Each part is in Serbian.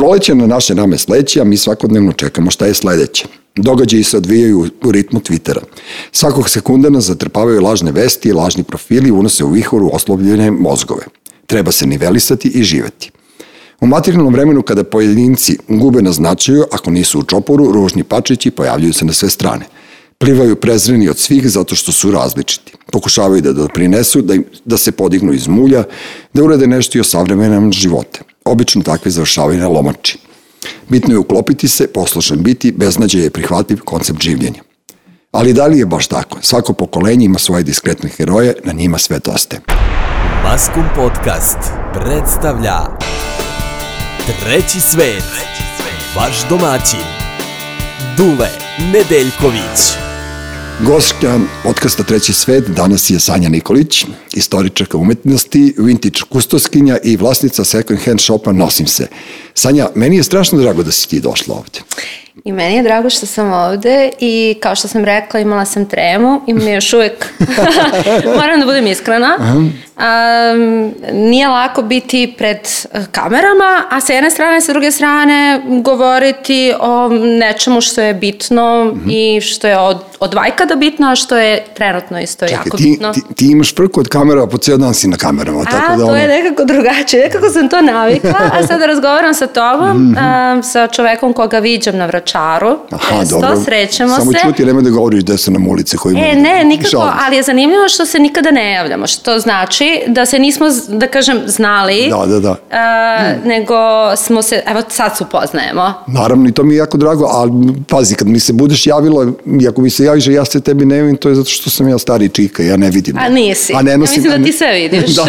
Proleće na naše rame sleće, a mi svakodnevno čekamo šta je sledeće. Događaji se odvijaju u ritmu Twittera. Svakog sekunda nas zatrpavaju lažne vesti i lažni profili unose u vihoru oslovljene mozgove. Treba se nivelisati i živeti. U materijalnom vremenu kada pojedinci gube na značaju, ako nisu u čoporu, ružni pačići pojavljuju se na sve strane. Plivaju prezreni od svih zato što su različiti. Pokušavaju da doprinesu, da, im, da se podignu iz mulja, da urade nešto i o savremenom živote. Obično takve završavaju na lomači. Bitno je uklopiti se, poslušan biti, beznađe je prihvatljiv koncept življenja. Ali da li je baš tako? Svako pokolenje ima svoje diskretne heroje, na njima sve doste. Maskum Podcast predstavlja Treći svet, vaš domaćin, Dule Nedeljković. Gošća podcasta Treći svet danas je Sanja Nikolić, istoričarka umetnosti, vintage kustoskinja i vlasnica second hand shopa Nosim se. Sanja, meni je strašno drago da si ti došla ovde. I meni je drago što sam ovde i kao što sam rekla imala sam tremu, imam je još uvek, moram da budem iskrena. Um, nije lako biti pred kamerama, a sa jedne strane, sa druge strane govoriti o nečemu što je bitno mm -hmm. i što je od, od vajkada bitno, a što je trenutno isto Čekaj, jako ti, bitno. Ti, ti imaš prku od kamera, a po cijel dan si na kamerama. A, tako da to ono... je nekako drugačije, nekako sam to navikla, a sada razgovaram sa tobom, mm -hmm. um, sa čovekom koga viđam na vračaru. Aha, Često, dobro. srećemo Samo se. čuti, nemoj da govoriš da se nam ulice koji E, ne, nikako, ali je zanimljivo što se nikada ne javljamo, što znači da se nismo, da kažem, znali, Da, da, da. a, nego smo se, evo sad se upoznajemo. Naravno, i to mi je jako drago, ali pazi, kad mi se budeš javila, i ako mi se javiš, a ja se tebi ne vidim, to je zato što sam ja stari čika, ja ne vidim. A nisi. A ne nosim, ja mislim da ti sve vidiš. da,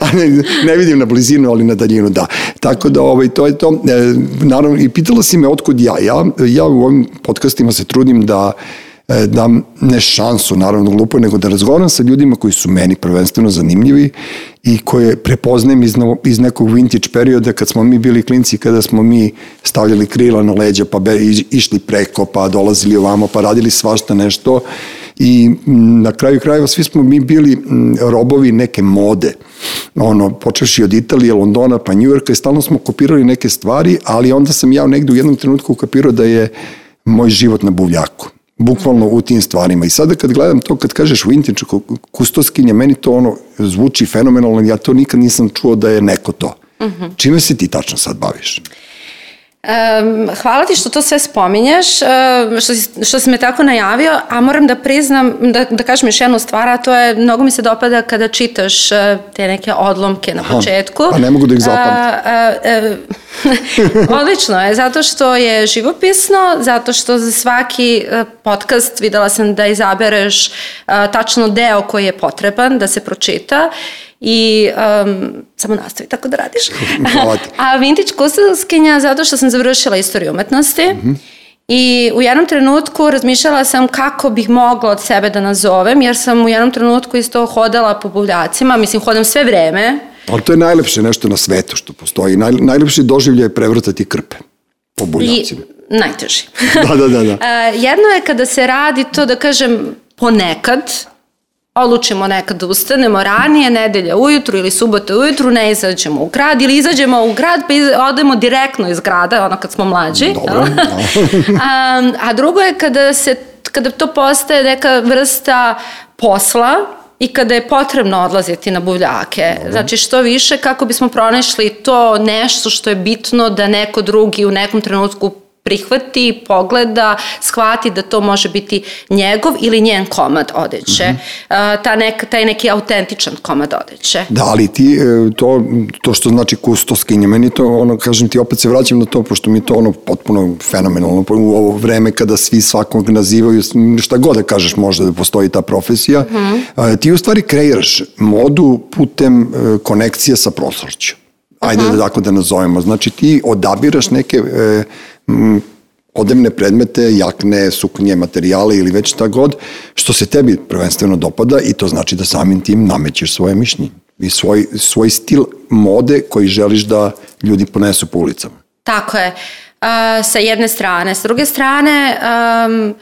a ne, ne vidim na blizinu, ali na daljinu, da. Tako da, ovaj, to je to. E, naravno, i pitala si me otkud ja. Ja, ja u ovim podcastima se trudim da dam ne šansu, naravno glupo, nego da razgovaram sa ljudima koji su meni prvenstveno zanimljivi i koje prepoznajem iz, iz nekog vintage perioda kad smo mi bili klinci, kada smo mi stavljali krila na leđa, pa be, išli preko, pa dolazili ovamo, pa radili svašta nešto i na kraju krajeva svi smo mi bili robovi neke mode. Ono, počeši od Italije, Londona, pa Njujorka i stalno smo kopirali neke stvari, ali onda sam ja negde u jednom trenutku ukapirao da je moj život na buvljaku bukvalno u tim stvarima. I sada kad gledam to, kad kažeš vintage kustoskinja, meni to ono zvuči fenomenalno, ja to nikad nisam čuo da je neko to. Uh -huh. Čime se ti tačno sad baviš? Um, hvala ti što to sve spominješ, uh, što, si, što si me tako najavio, a moram da priznam, da, da kažem još jednu stvar, a to je, mnogo mi se dopada kada čitaš uh, te neke odlomke na Aha, početku. A ne mogu da ih zapamtim. Uh, uh, uh, odlično je, zato što je živopisno, zato što za svaki uh, podcast videla sam da izabereš uh, tačno deo koji je potreban da se pročita i um, samo nastavi tako da radiš. A vintage kustoskinja zato što sam završila istoriju umetnosti mm -hmm. i u jednom trenutku razmišljala sam kako bih mogla od sebe da nazovem, jer sam u jednom trenutku isto hodala po buvljacima, mislim hodam sve vreme. Ali to je najlepše nešto na svetu što postoji. Naj, najlepši doživlje je prevrtati krpe po buvljacima. I najteži. da, da, da. da. jedno je kada se radi to da kažem ponekad, odlučimo nekad da ustanemo ranije, nedelja ujutru ili subota ujutru, ne izađemo u grad ili izađemo u grad pa odemo direktno iz grada, ono kad smo mlađi. Dobro, da. a, a drugo je kada, se, kada to postaje neka vrsta posla, i kada je potrebno odlaziti na buvljake. Dobro. Znači što više kako bismo pronašli to nešto što je bitno da neko drugi u nekom trenutku prihvati, pogleda, shvati da to može biti njegov ili njen komad odeće. Mm -hmm. ta nek, taj neki autentičan komad odeće. Da, ali ti, e, to, to što znači kustoskinja, meni to, ono, kažem ti, opet se vraćam na to, pošto mi to ono potpuno fenomenalno u ovo vreme kada svi svakog nazivaju, šta god da kažeš može da postoji ta profesija, mm -hmm. ti u stvari kreiraš modu putem e, konekcije sa prošlošću. Ajde uh -huh. da tako da nazovemo. Znači ti odabiraš neke e, odevne predmete, jakne, suknje, materijale ili već šta god, što se tebi prvenstveno dopada i to znači da samim tim namećeš svoje mišljenje i svoj, svoj stil mode koji želiš da ljudi ponesu po ulicama. Tako je. Uh, sa jedne strane. S druge strane, um,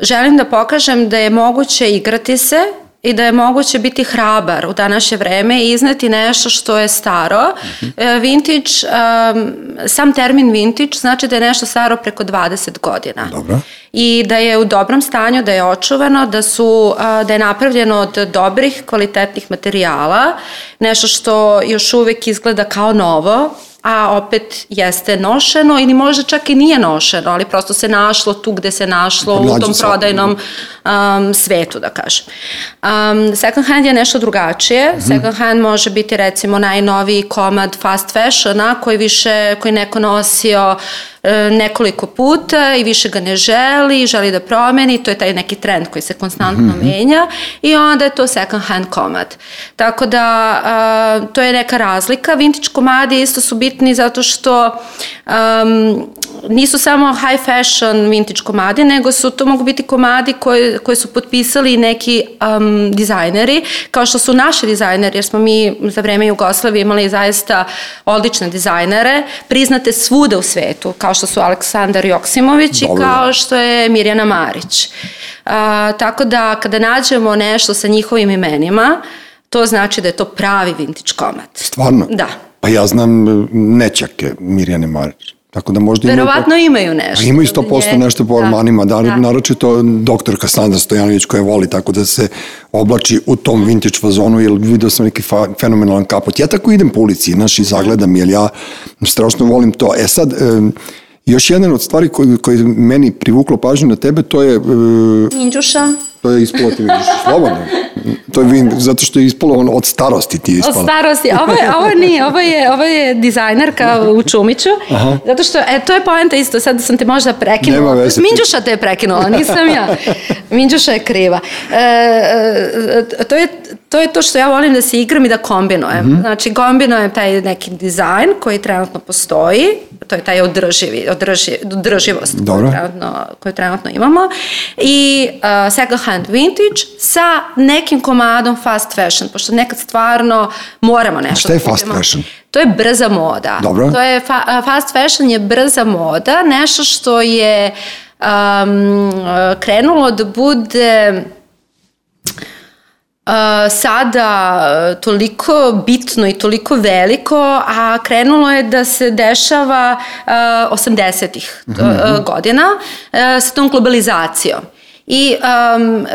želim da pokažem da je moguće igrati se i da je moguće biti hrabar u današnje vreme i izneti nešto što je staro. Uh -huh. Vintage, um, sam termin vintage znači da je nešto staro preko 20 godina. Dobro. I da je u dobrom stanju, da je očuvano, da, su, da je napravljeno od dobrih, kvalitetnih materijala, nešto što još uvek izgleda kao novo, a opet jeste nošeno ili možda čak i nije nošeno, ali prosto se našlo tu gde se našlo u tom prodajnom um, svetu, da kažem. Um, second hand je nešto drugačije. Mm -hmm. Second hand može biti recimo najnoviji komad fast fashiona koji više, koji neko nosio nekoliko puta i više ga ne želi, želi da promeni, to je taj neki trend koji se konstantno mm -hmm. menja i onda je to second hand komad. Tako da a, to je neka razlika. Vintage komadi isto su bitni zato što um, nisu samo high fashion vintage komadi, nego su to mogu biti komadi koje, koje su potpisali neki um, dizajneri, kao što su naši dizajneri, jer smo mi za vreme Jugoslavije imali zaista odlične dizajnere, priznate svuda u svetu, kao što su Aleksandar Joksimović Dobre. i kao što je Mirjana Marić. A, tako da kada nađemo nešto sa njihovim imenima, to znači da je to pravi vintage komad. Stvarno? Da. Pa ja znam nećake Mirjane Marić. Tako da možda Verovatno imaju, imaju nešto. Imaju 100% nešto po ormanima, da, da. naročito doktor Kasandra Stojanović koja voli tako da se oblači u tom vintage fazonu, jer vidio sam neki fa, fenomenalan kapot. Ja tako idem po ulici, znaš, i zagledam, jer ja strašno volim to. E sad, još jedan od stvari koji, koji meni privuklo pažnju na tebe, to je... E, Indjuša. To je ispalo ti vidiš, slobodno. To je vin, zato što je ispalo on od starosti ti je ispalo. Od starosti. Ovo je, ovo nije, ovo je, ovo je dizajnerka u Čumiću. Aha. Zato što, e, to je poenta isto, sad sam te možda prekinula. Nema veze. Minđuša te je prekinula, nisam ja. Minđuša je kriva. E, e, to, je, to je to što ja volim da se igram i da kombinujem. Mm -hmm. Znači, kombinujem taj neki dizajn koji trenutno postoji, to je taj održivi, održi, održivost Dobro. koju trenutno, koju trenutno imamo, i uh, second hand vintage sa nekim komadom fast fashion, pošto nekad stvarno moramo nešto. A šta je fast da fashion? To je brza moda. Dobro. To je fa fast fashion je brza moda, nešto što je um, krenulo da bude sada toliko bitno i toliko veliko, a krenulo je da se dešava uh, 80-ih mm -hmm. godina uh, sa tom globalizacijom. I um,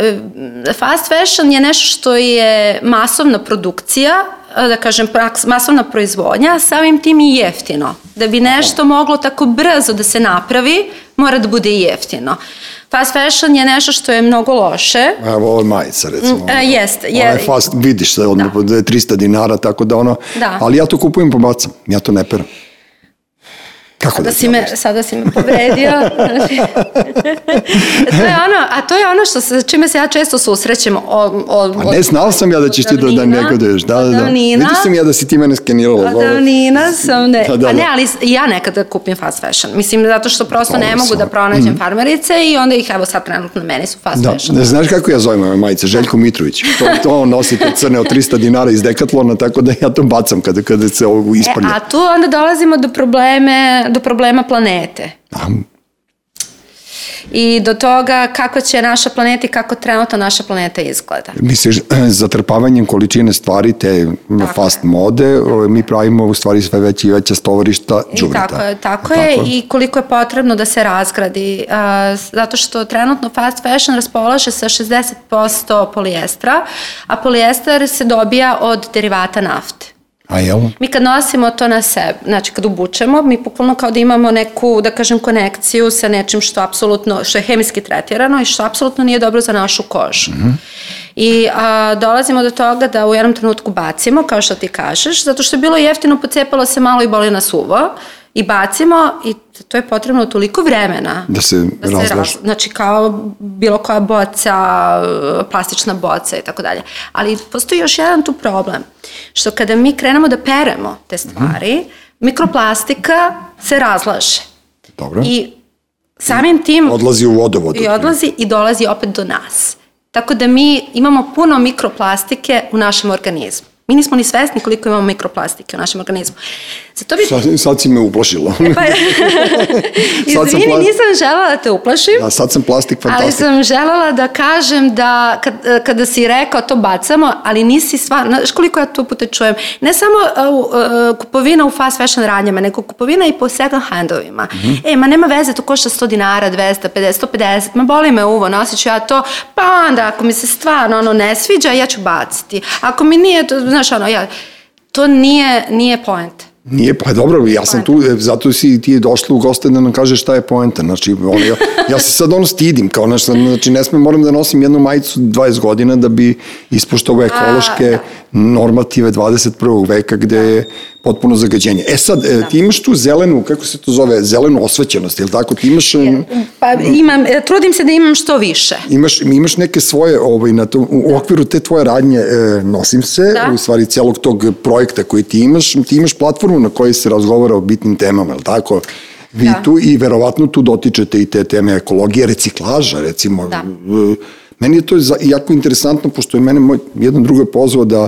fast fashion je nešto što je masovna produkcija, da kažem, masovna proizvodnja, samim tim i jeftino. Da bi nešto moglo tako brzo da se napravi, mora da bude i jeftino. Fast fashion je nešto što je mnogo loše. Evo, ovo je majica, recimo. Mm, a, jest, je. Ovo je fast, vidiš se, odmah, da. 300 dinara, tako da ono, da. ali ja to kupujem po bacam, ja to ne peram. Kako sada da si me, sada si me povredio. to je ono, a to je ono što se, čime se ja često susrećem. O, o, pa ne, znao sam ja da ćeš ti da, da negoduješ. Da, da, da. Vidio sam ja da si ti mene skenirala. Od davnina sam, ne. Da, da, da. A ne, ali ja nekada kupim fast fashion. Mislim, zato što prosto ne mogu sam. da pronađem mm. farmerice i onda ih, evo sad trenutno meni su fast da. fashion. Da, znaš kako ja zovem ove majice? Željko Mitrović. To, to on nosi te crne od 300 dinara iz Dekatlona, tako da ja to bacam kada, kada se ovo ispalja. E, a tu onda dolazimo do probleme, do problema planete. I do toga kako će naša planeta i kako trenutno naša planeta izgleda. Misliš, zatrpavanjem količine stvari te tako fast je. mode, mi pravimo u stvari sve veće i veće stovarišta džubreta. Tako, je, tako, tako je i koliko je potrebno da se razgradi. Zato što trenutno fast fashion raspolaže sa 60% polijestra, a polijester se dobija od derivata nafte. A jel? Mi kad nosimo to na sebe, znači kad obučemo, mi bukvalno kao da imamo neku, da kažem, konekciju sa nečim što apsolutno, što je hemijski tretirano i što apsolutno nije dobro za našu kožu. Mm -hmm. I a, dolazimo do toga da u jednom trenutku bacimo, kao što ti kažeš, zato što je bilo jeftino, pocepalo se malo i boli nas uvo i bacimo i to je potrebno toliko vremena da se, da se razlaš. znači kao bilo koja boca, plastična boca i tako dalje. Ali postoji još jedan tu problem, što kada mi krenemo da peremo te stvari, mm -hmm. mikroplastika se razlaže. Dobro. I samim tim... Odlazi u vodovod. I odlazi i dolazi opet do nas. Tako da mi imamo puno mikroplastike u našem organizmu. Mi nismo ni svesni koliko imamo mikroplastike u našem organizmu. Zato bi... Sad, sad si me uplašila. Pa, Sad sam izvini, pla- nisam želela da te uplašim. Da, sad sam plastik Ali fantastik. sam želela da kažem da kad, kada si rekao to bacamo, ali nisi stvarno, znaš koliko ja to puta čujem, ne samo uh, uh, kupovina u fast fashion radnjama, nego kupovina i po second handovima. Mm. -hmm. E, ma nema veze, to košta 100 dinara, 200, 50, 150, ma boli me uvo, nosit ću ja to, pa onda ako mi se stvarno ono ne sviđa, ja ću baciti. Ako mi nije, to, znaš ono, ja, to nije, nije point. Nije, pa dobro, ja sam tu, e, zato si ti je došla u goste da nam kažeš šta je poenta. Znači, ono, ja, ja se sad ono stidim, kao nešto, znači ne smem, moram da nosim jednu majicu 20 godina da bi ispoštovao ekološke da. normative 21. veka gde je potpuno zagađenje. E sad, e, ti imaš tu zelenu, kako se to zove, zelenu osvećenost, je li tako? Ti imaš, Pa imam, e, trudim se da imam što više. imaš, imaš neke svoje, ovaj, na to, u okviru te tvoje radnje e, nosim se, Da. u stvari celog tog projekta koji ti imaš, ti imaš platformu na kojoj se razgovara o bitnim temama, je li tako? Vi Da. tu i verovatno tu dotičete i te teme ekologije, reciklaža, recimo. Da. Meni je to jako interesantno, pošto je mene moj, jedan drugo je pozvao da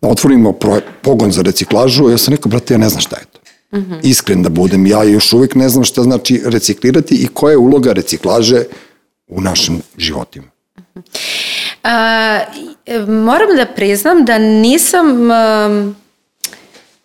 otvorimo pro, pogon za reciklažu, ja sam rekao, brate, ja ne znam šta je to. Mhm. Iskren da budem, ja još uvek ne znam šta znači reciklirati i koja je uloga reciklaže u našim životima. A, e, moram da priznam da nisam um,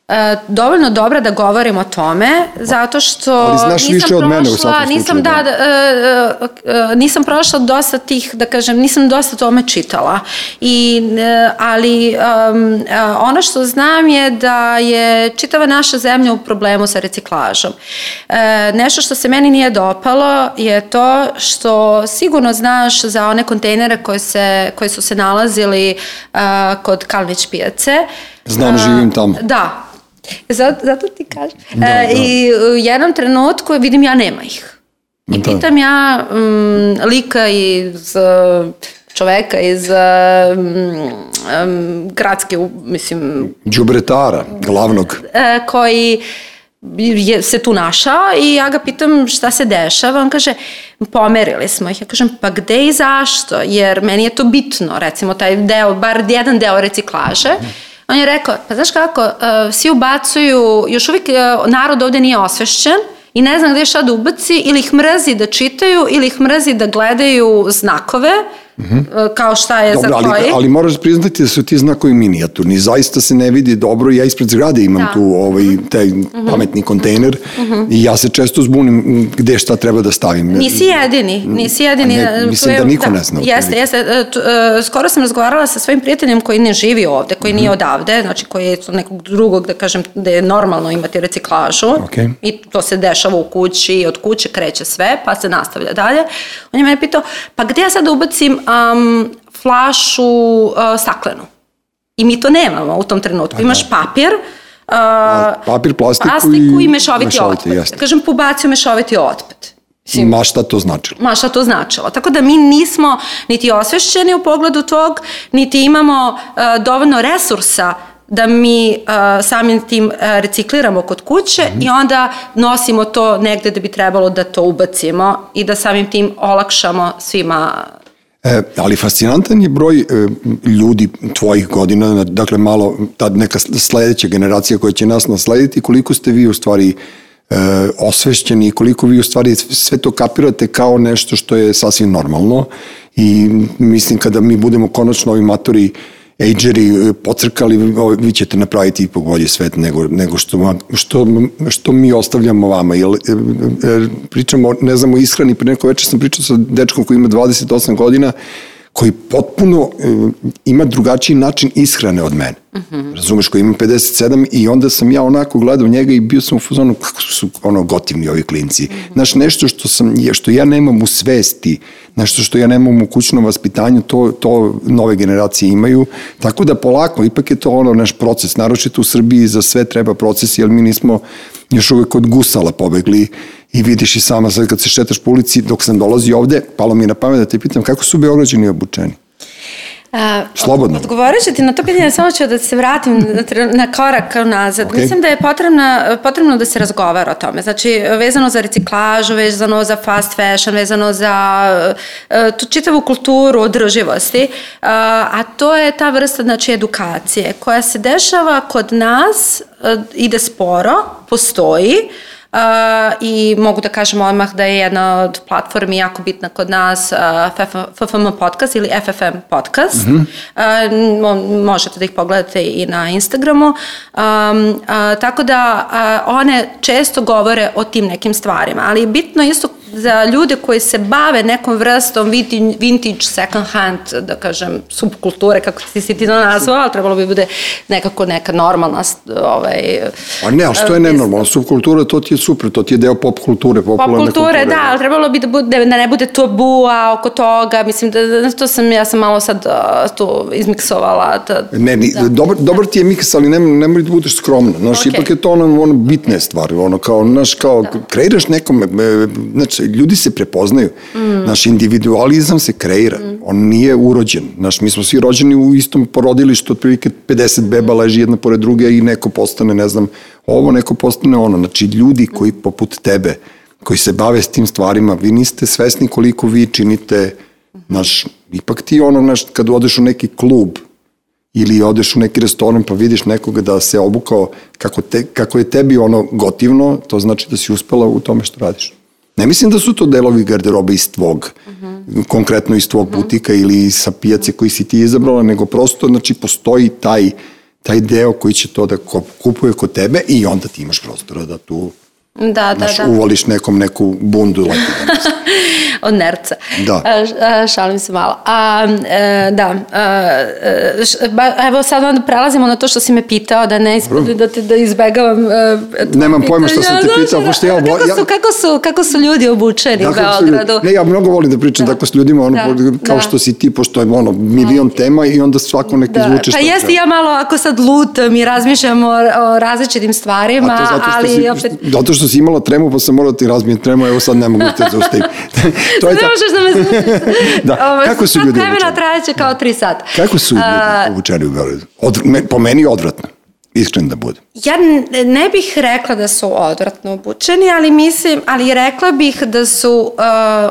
e, dovoljno dobra da govorim o tome, zato što Ali znaš nisam više od mene u prošla- svakom nisam, slučaju, da, da. da, e, e, nisam prošla dosta tih, da kažem, nisam dosta tome čitala. I, e, ali um, ono što znam je da je čitava naša zemlja u problemu sa reciklažom. E, nešto što se meni nije dopalo je to što sigurno znaš za one kontejnere koje, se, koje su se nalazili uh, kod Kalnić pijace. Znam, živim tamo. Da. Zato, zato ti kažem. Da, e, da. I u jednom trenutku vidim ja nema ih. I Da. pitam ja um, lika iz uh, čoveka iz uh, um, gradske, mislim, Đubretara, glavnog. e, koji je se tu našao i ja ga pitam šta se dešava, on kaže pomerili smo ih, ja kažem pa gde i zašto, jer meni je to bitno, recimo taj deo, bar jedan deo reciklaže, on je rekao, pa znaš kako, e, svi ubacuju, još uvijek e, narod ovde nije osvešćen i ne zna gde šta da ubaci, ili ih mrzi da čitaju, ili ih mrzi da gledaju znakove, e, kao šta je Dobro, za ali, koji. ali moraš priznati da su ti znakovi minijaturni. Zaista se ne vidi dobro. Ja ispred zgrade imam Da. Mhm. tu ovaj, taj pametni kontejner i ja se često zbunim gde šta treba da stavim. Nisi jedini, nisi jedini. A ne, mislim je- da niko ne zna Jeste, jeste. E, e, Skoro sam razgovarala sa svojim prijateljem koji ne živi ovde, koji Mhm. nije odavde, znači koji je nekog drugog, da kažem, da je normalno imati reciklažu. Okej. I to se dešava u kući od kuće kreće sve, pa se nastavlja dalje. On je mene pitao, pa gde ja sad ubacim um, flašu uh, staklenu? I mi to nemamo u tom trenutku. Imaš papir, uh, papir, plastiku, plastiku i, i mešoviti, mešoviti, otpad. jeste. Da kažem, pobacio mešoviti otpad. Mislim, Ma šta to značilo? ma šta to značilo. Tako da mi nismo niti osvešćeni u pogledu tog, niti imamo uh, dovoljno resursa da mi uh, samim tim uh, recikliramo kod kuće i onda nosimo to negde da bi trebalo da to ubacimo i da samim tim olakšamo svima E, ali fascinantan je broj e, ljudi tvojih godina, dakle malo ta neka sledeća generacija koja će nas naslediti, koliko ste vi u stvari e, osvešćeni i koliko vi u stvari sve to kapirate kao nešto što je sasvim normalno i mislim kada mi budemo konačno ovi matori ageri e, pocrkali, vi- ćete napraviti ipak bolji svet nego, nego što, vam- što, što mi ostavljamo vama. Jel, e, e, pričamo, ne znam, o ishrani, pre neko večer sam pričao sa dečkom koji ima 28 godina, koji potpuno e, ima drugačiji način ishrane od mene. Uh -huh. Razumeš, koji ima 57 i onda sam ja onako gledao njega i bio sam u fazonu kako su ono gotivni ovi klinci. Uh -huh. Znaš, nešto što, sam, što ja nemam u svesti, nešto što ja nemam u kućnom vaspitanju, to, to nove generacije imaju. Tako da polako, ipak je to ono naš proces, naročito u Srbiji za sve treba proces, jer mi nismo još uvek od gusala pobegli i vidiš i sama sad kad se šetaš po ulici, dok sam dolazi ovde, palo mi na pamet da te pitam kako su Beograđani obučeni? A, Slobodno. Odgovorit ću ti na to pitanje, samo ću da se vratim na, na korak nazad. Ok. Mislim da je potrebna, potrebno da se razgovara o tome. Znači, vezano za reciklažu, vezano za fast fashion, vezano za uh, tu čitavu kulturu održivosti, uh, a to je ta vrsta znači, edukacije koja se dešava kod nas, uh, ide sporo, postoji, Uh, i mogu da kažem odmah da je jedna od platformi jako bitna kod nas uh, FF, FFM podcast ili FFM podcast. Mm -hmm. uh, mo- možete da ih pogledate i na Instagramu. Um, uh, tako da uh, one često govore o tim nekim stvarima, ali bitno isto za ljude koji se bave nekom vrstom vintage, second hand, da kažem, subkulture, kako ti si ti to nazvao, ali trebalo bi bude nekako neka normalna ovaj, Pa ne, ali što je nenormalno? Subkultura, to ti je super, to ti je deo pop kulture, popularne Pop kulture, kulture. da, ali trebalo bi da, bude, da ne bude tabua oko toga, mislim da, da to sam, ja sam malo sad uh, tu izmiksovala. Da, Ne, ni, da. dobar, dobar ti je miks, ali ne, ne mora da budeš skromna. Znaš, Okej. ipak je to ono, ono bitne stvari, ono kao, znaš, kao, da. kreiraš nekom, e, znači, ljudi se prepoznaju. Mm. Naš individualizam se kreira, mm. on nije urođen. Znaš, mi smo svi rođeni u istom porodilištu, otprilike 50 beba leži jedna pored druge i neko postane, ne znam, ovo, neko postane ono. Znači, ljudi koji poput tebe, koji se bave s tim stvarima, vi niste svesni koliko vi činite, znaš, ipak ti ono, znaš, kad odeš u neki klub, ili odeš u neki restoran pa vidiš nekoga da se obukao kako, te, kako je tebi ono gotivno, to znači da si uspela u tome što radiš. Ne mislim da su to delovi garderobe iz tvog, uh -huh. konkretno iz tvog butika ili sa pijace koji si ti izabrala, nego prosto znači, postoji taj, taj deo koji će to da kupuje kod tebe i onda ti imaš prostora da tu da, da, znaš, da. uvoliš nekom neku bundu. Od nerca. Da. A, šalim se malo. A, e, da, a, e, š- ba, evo sad onda prelazimo na to što si me pitao, da ne ispade da, te, da izbegavam e, Nemam pojma šta sam te pitanja. pitao, Znaš, pošto ja Kako ja- su, kako su, kako su ljudi obučeni u su ljudi- Beogradu? Ne, ja mnogo volim da pričam tako s ljudima, ono, Da, kao da. što si ti, pošto je ono, milion tema i onda svako neki Da, zvuči pa što jeste treba. ja malo ako sad lutam i razmišljam o, o različitim stvarima, što, ali opet... zato što si imala tremu pa sam morao da ti razbijem tremu, evo sad ne mogu da te zaustavim. to je Ne ta, možeš da me Da, Ovo, kako su ljudi vremena obučeni? trajeće kao tri sata. kako su ljudi obučeni u Beogradu? Od, me, po meni odvratno, iskren da budem. Ja ne bih rekla da su odvratno obučeni, ali mislim, ali rekla bih da su uh,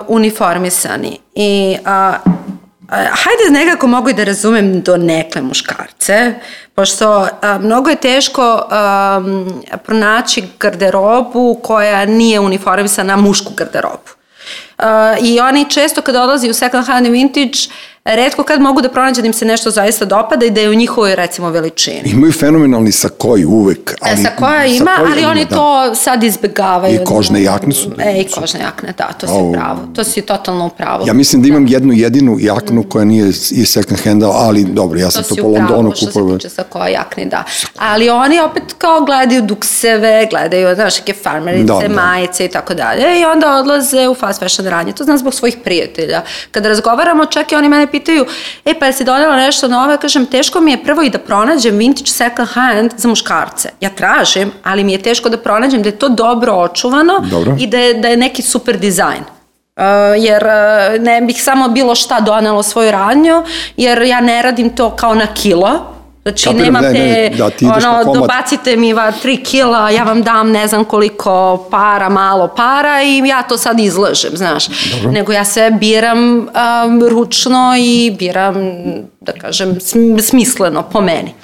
uniformisani. I Uh, hajde nekako mogu i da razumem do nekle muškarce, pošto uh, mnogo je teško um, pronaći garderobu koja nije uniformisana mušku garderobu. Uh, I oni često kada odlazi u second hand vintage, redko kad mogu da pronađe da im se nešto zaista dopada i da je u njihovoj recimo veličini. Imaju fenomenalni sakoji uvek. Ali, Ali, sa koja ima, sakoj ali oni da. to sad izbegavaju. I kožne jakne su. E, i kožne jakne, da, to si Au. pravo. To si totalno u pravu. Ja mislim da imam jednu jedinu jaknu koja nije iz second handa, ali dobro, ja sam to, si po u pravu, Londonu što se kupovao. tiče sa koja jakni, da. Ali oni opet kao gledaju dukseve, gledaju, znaš, neke farmerice, Da, da. majice i tako dalje i onda odlaze u fast fashion ranje. To znam zbog svojih prijatelja. Kada razgovaramo, čak i oni mene pitaju, e pa jesi donela nešto novo? Ja kažem, teško mi je prvo i da pronađem vintage second hand za muškarce. Ja tražim, ali mi je teško da pronađem da je to dobro očuvano Dobro. i da je, da je neki super dizajn. Uh, jer uh, ne bih samo bilo šta donela u svoju radnju, jer ja ne radim to kao na kilo, Znači, Kapiram, nemam ne, te, ne, da, ti ono, komad. dobacite mi va tri kila, ja vam dam ne znam koliko para, malo para i ja to sad izlažem, znaš. Dobro. Nego ja sve biram um, ručno i biram, da kažem, sm- smisleno po meni.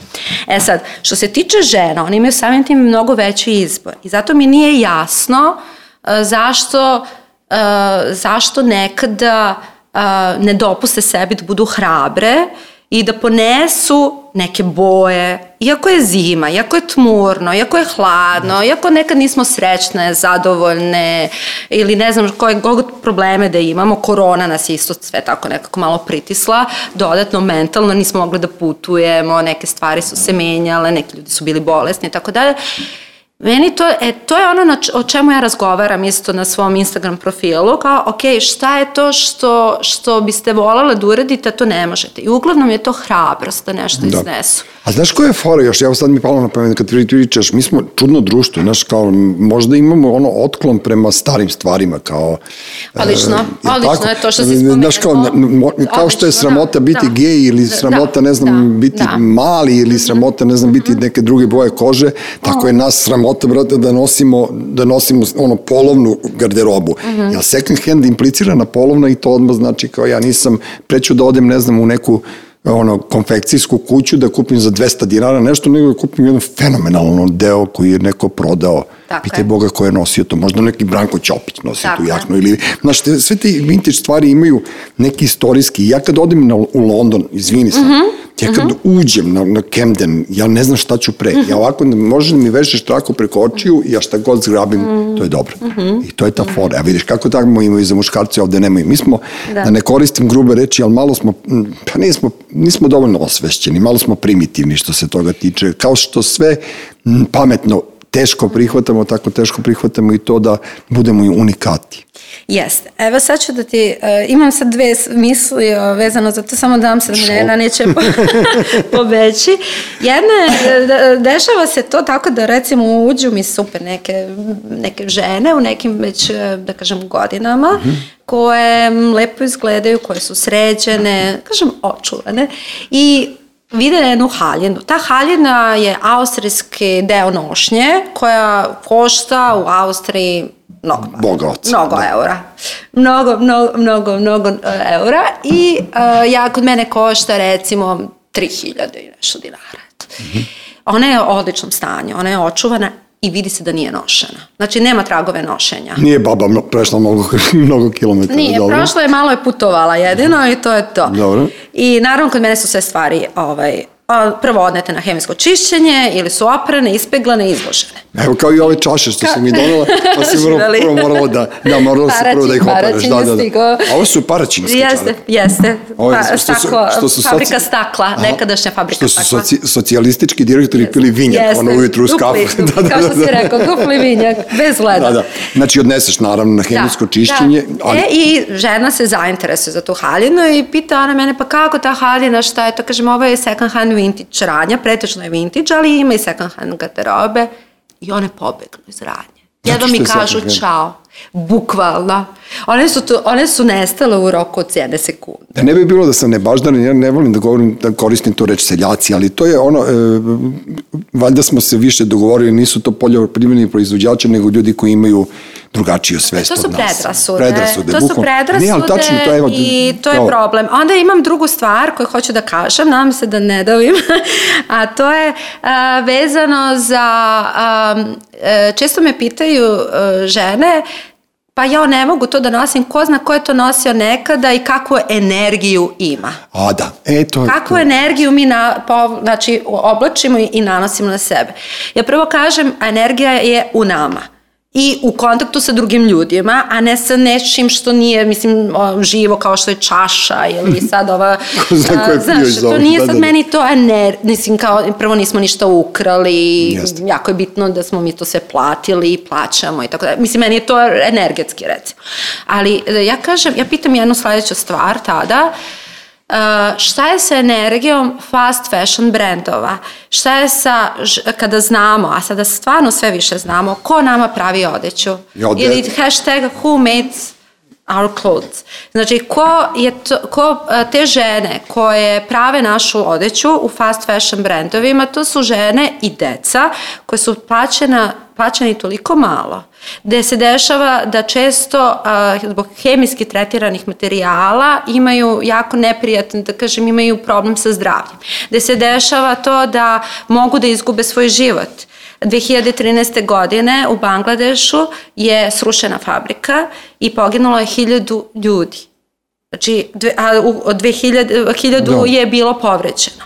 E sad, što se tiče žena, oni imaju samim tim mnogo veći izbor i zato mi nije jasno uh, zašto, uh, zašto nekada uh, ne dopuste sebi da budu hrabre i da ponesu neke boje, iako je zima, iako je tmurno, iako je hladno, iako nekad nismo srećne, zadovoljne ili ne znam koje god probleme da imamo, korona nas je isto sve tako nekako malo pritisla, dodatno mentalno nismo mogli da putujemo, neke stvari su se menjale, neki ljudi su bili bolesni i tako dalje. Meni to, e, to je ono na č, o čemu ja razgovaram isto na svom Instagram profilu, kao, ok, šta je to što, što biste volale da uradite, a to ne možete. I uglavnom je to hrabrost da nešto Da. iznesu. A znaš koja je fora još, evo sad mi palo na pamet kad ti pričaš, mi smo čudno društvo, znaš, kao možda imamo ono otklon prema starim stvarima, kao... Odlično, e, odlično tako? je to što si spomenuo. Znaš, kao, kao što je Odlično, sramota da, biti da. gej ili Da, sramota, da, ne znam, da, biti da. mali ili sramota, ne znam, biti neke druge boje kože, tako je nas sramota, brate, da nosimo, da nosimo ono polovnu garderobu. Jel second hand implicira na polovna i to odmah znači kao ja nisam, preću da odem, ne znam, u neku ono, konfekcijsku kuću da kupim za 200 dinara nešto, nego da kupim jedan fenomenalan deo koji je neko prodao. Tako Pitaj je. Boga ko je nosio to. Možda neki Branko Ćopić nosi Tako tu jaknu. Ili, znaš, sve te vintage stvari imaju neki istorijski. Ja kad odem na, u London, izvini sam, Mhm. ja kad uđem na, na Camden, ja ne znam šta ću pre. Mhm. Ja ovako, možeš da mi vešeš traku preko očiju i ja šta god zgrabim, Mhm. to je dobro. I to je ta fora. A vidiš kako tako imaju za muškarce ovde nemaju. Mi smo, da, Da. ne koristim grube reči, ali malo smo, pa nismo, nismo dovoljno osvešćeni, malo smo primitivni što se toga tiče. Kao što sve m, pametno teško prihvatamo, tako teško prihvatamo i to da budemo i unikati. Jeste. Evo sad ću da ti, uh, imam sad dve misli uh, vezano za to, samo da vam se ne, na neće po, pobeći. Jedna je, dešava se to tako da recimo uđu mi super neke, neke žene u nekim već, eh, da kažem, godinama, koje mm, lepo izgledaju, koje su sređene, kažem, očuvane i vide jednu haljinu. Ta haljina je austrijski deo nošnje koja košta u Austriji mnogo. oca, Mnogo da. eura. Mnogo, mnogo, mnogo, mnogo e, eura i e, ja kod mene košta recimo 3000 i nešto dinara. eto. Ona je u odličnom stanju, ona je očuvana i vidi se da nije nošena. Znači nema tragove nošenja. Nije baba prešla mnogo, mnogo kilometara. Nije, dobro. prošlo je, malo je putovala jedino i to je to. Dobro. I naravno kod mene su sve stvari ovaj, prvo odnete na hemijsko čišćenje ili su oprane, ispeglane, izložene. Evo kao i ove čaše što si mi donela, pa si Živeli. prvo morala da, da morala si prvo da ih operaš. Da, da, da. stigao. A ovo su paraćinske Jeste, čarape. jeste. Ovo je Pa, što su- staklo, što su soci- fabrika stakla, Aha. nekadašnja fabrika Što su stakla. soci, socijalistički direktori pili vinjak, Jeste, ono ujutru uz dupli, kafu. dupli, kao što si rekao, dupli vinjak, bez leda. Da, da. Znači odneseš naravno na hemijsko čišćenje, da. ali E, i žena se zainteresuje za tu haljinu i pita ona mene, pa kako ta haljina, šta je to? Kažem, ovo je second hand vintage radnja, pretečno je vintage, ali ima i second hand garderobe. I one pobegnu iz radnje. Zato Jedva mi kažu čao. Bukvalno. One su, tu, one su nestale u roku od jedne sekunde. Da ne bi bilo da sam nebaždan, ja ne volim da govorim, da koristim tu reč seljaci, ali to je ono, e, valjda smo se više dogovorili, nisu to poljoprivredni proizvođači, nego ljudi koji imaju drugačiju svest To su od nas. predrasude. Predrasude, to su predrasude Ne, ali tačno, to evo, i to je problem. Onda imam drugu stvar koju hoću da kažem, nadam se da ne davim, a to je a, vezano za, a, e, često me pitaju e, žene, pa ja ne mogu to da nosim, ko zna ko je to nosio nekada i kakvu energiju ima. A da, e, to je... Kakvu energiju mi na, po, znači, oblačimo i, i nanosimo na sebe. Ja prvo kažem, a energija je u nama i u kontaktu sa drugim ljudima, a ne sa nečim što nije, mislim, živo kao što je čaša ili sad ova... Zna ko je a, pio znaš, to ovog, nije da, sad da, da. meni to ener, mislim, kao, prvo nismo ništa ukrali, Jeste. jako je bitno da smo mi to sve platili i plaćamo i tako da. Mislim, meni je to energetski, recimo. Ali e, ja kažem, ja pitam jednu sledeću stvar tada, Uh, šta je sa energijom fast fashion brendova? Šta je sa, kada znamo, a sada stvarno sve više znamo, ko nama pravi odeću? De- Ili hashtag who made our clothes. Znači, ko je to, ko, a, te žene koje prave našu odeću u fast fashion brendovima, to su žene i deca koje su plaćena, plaćeni toliko malo gde se dešava da često a, zbog hemijski tretiranih materijala imaju jako neprijatno, da kažem, imaju problem sa zdravljem. Gde se dešava to da mogu da izgube svoj život. 2013. godine u Bangladešu je srušena fabrika i poginulo je hiljadu ljudi. Znači, dve, a u, od 2000, hiljadu Da. je bilo povređeno.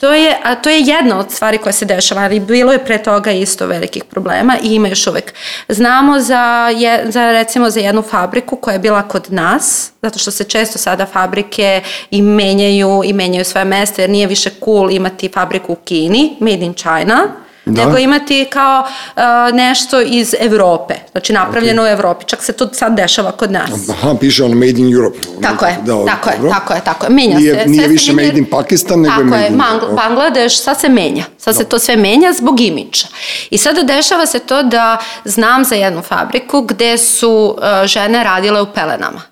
To je, a to je jedna od stvari koja se dešava, ali bilo je pre toga isto velikih problema i ima još uvek. Znamo za, je, za recimo za jednu fabriku koja je bila kod nas, zato što se često sada fabrike i menjaju i menjaju svoje mesta, jer nije više cool imati fabriku u Kini, made in China, Da. nego imati kao uh, nešto iz Evrope, znači napravljeno u Evropi, čak se to sad dešava kod nas. Aha, piše ono Made in Europe. Tako je, Da, tako je, tako je, tako je. Menja Nije- se. nije sve više made in Pakistan, nego je tako made je, in- Mang- ok. Bangladeš, sad se menja. Sad se to sve menja zbog imidža. I sada dešava se to da znam za jednu fabriku gde su uh, žene radile u pelenama.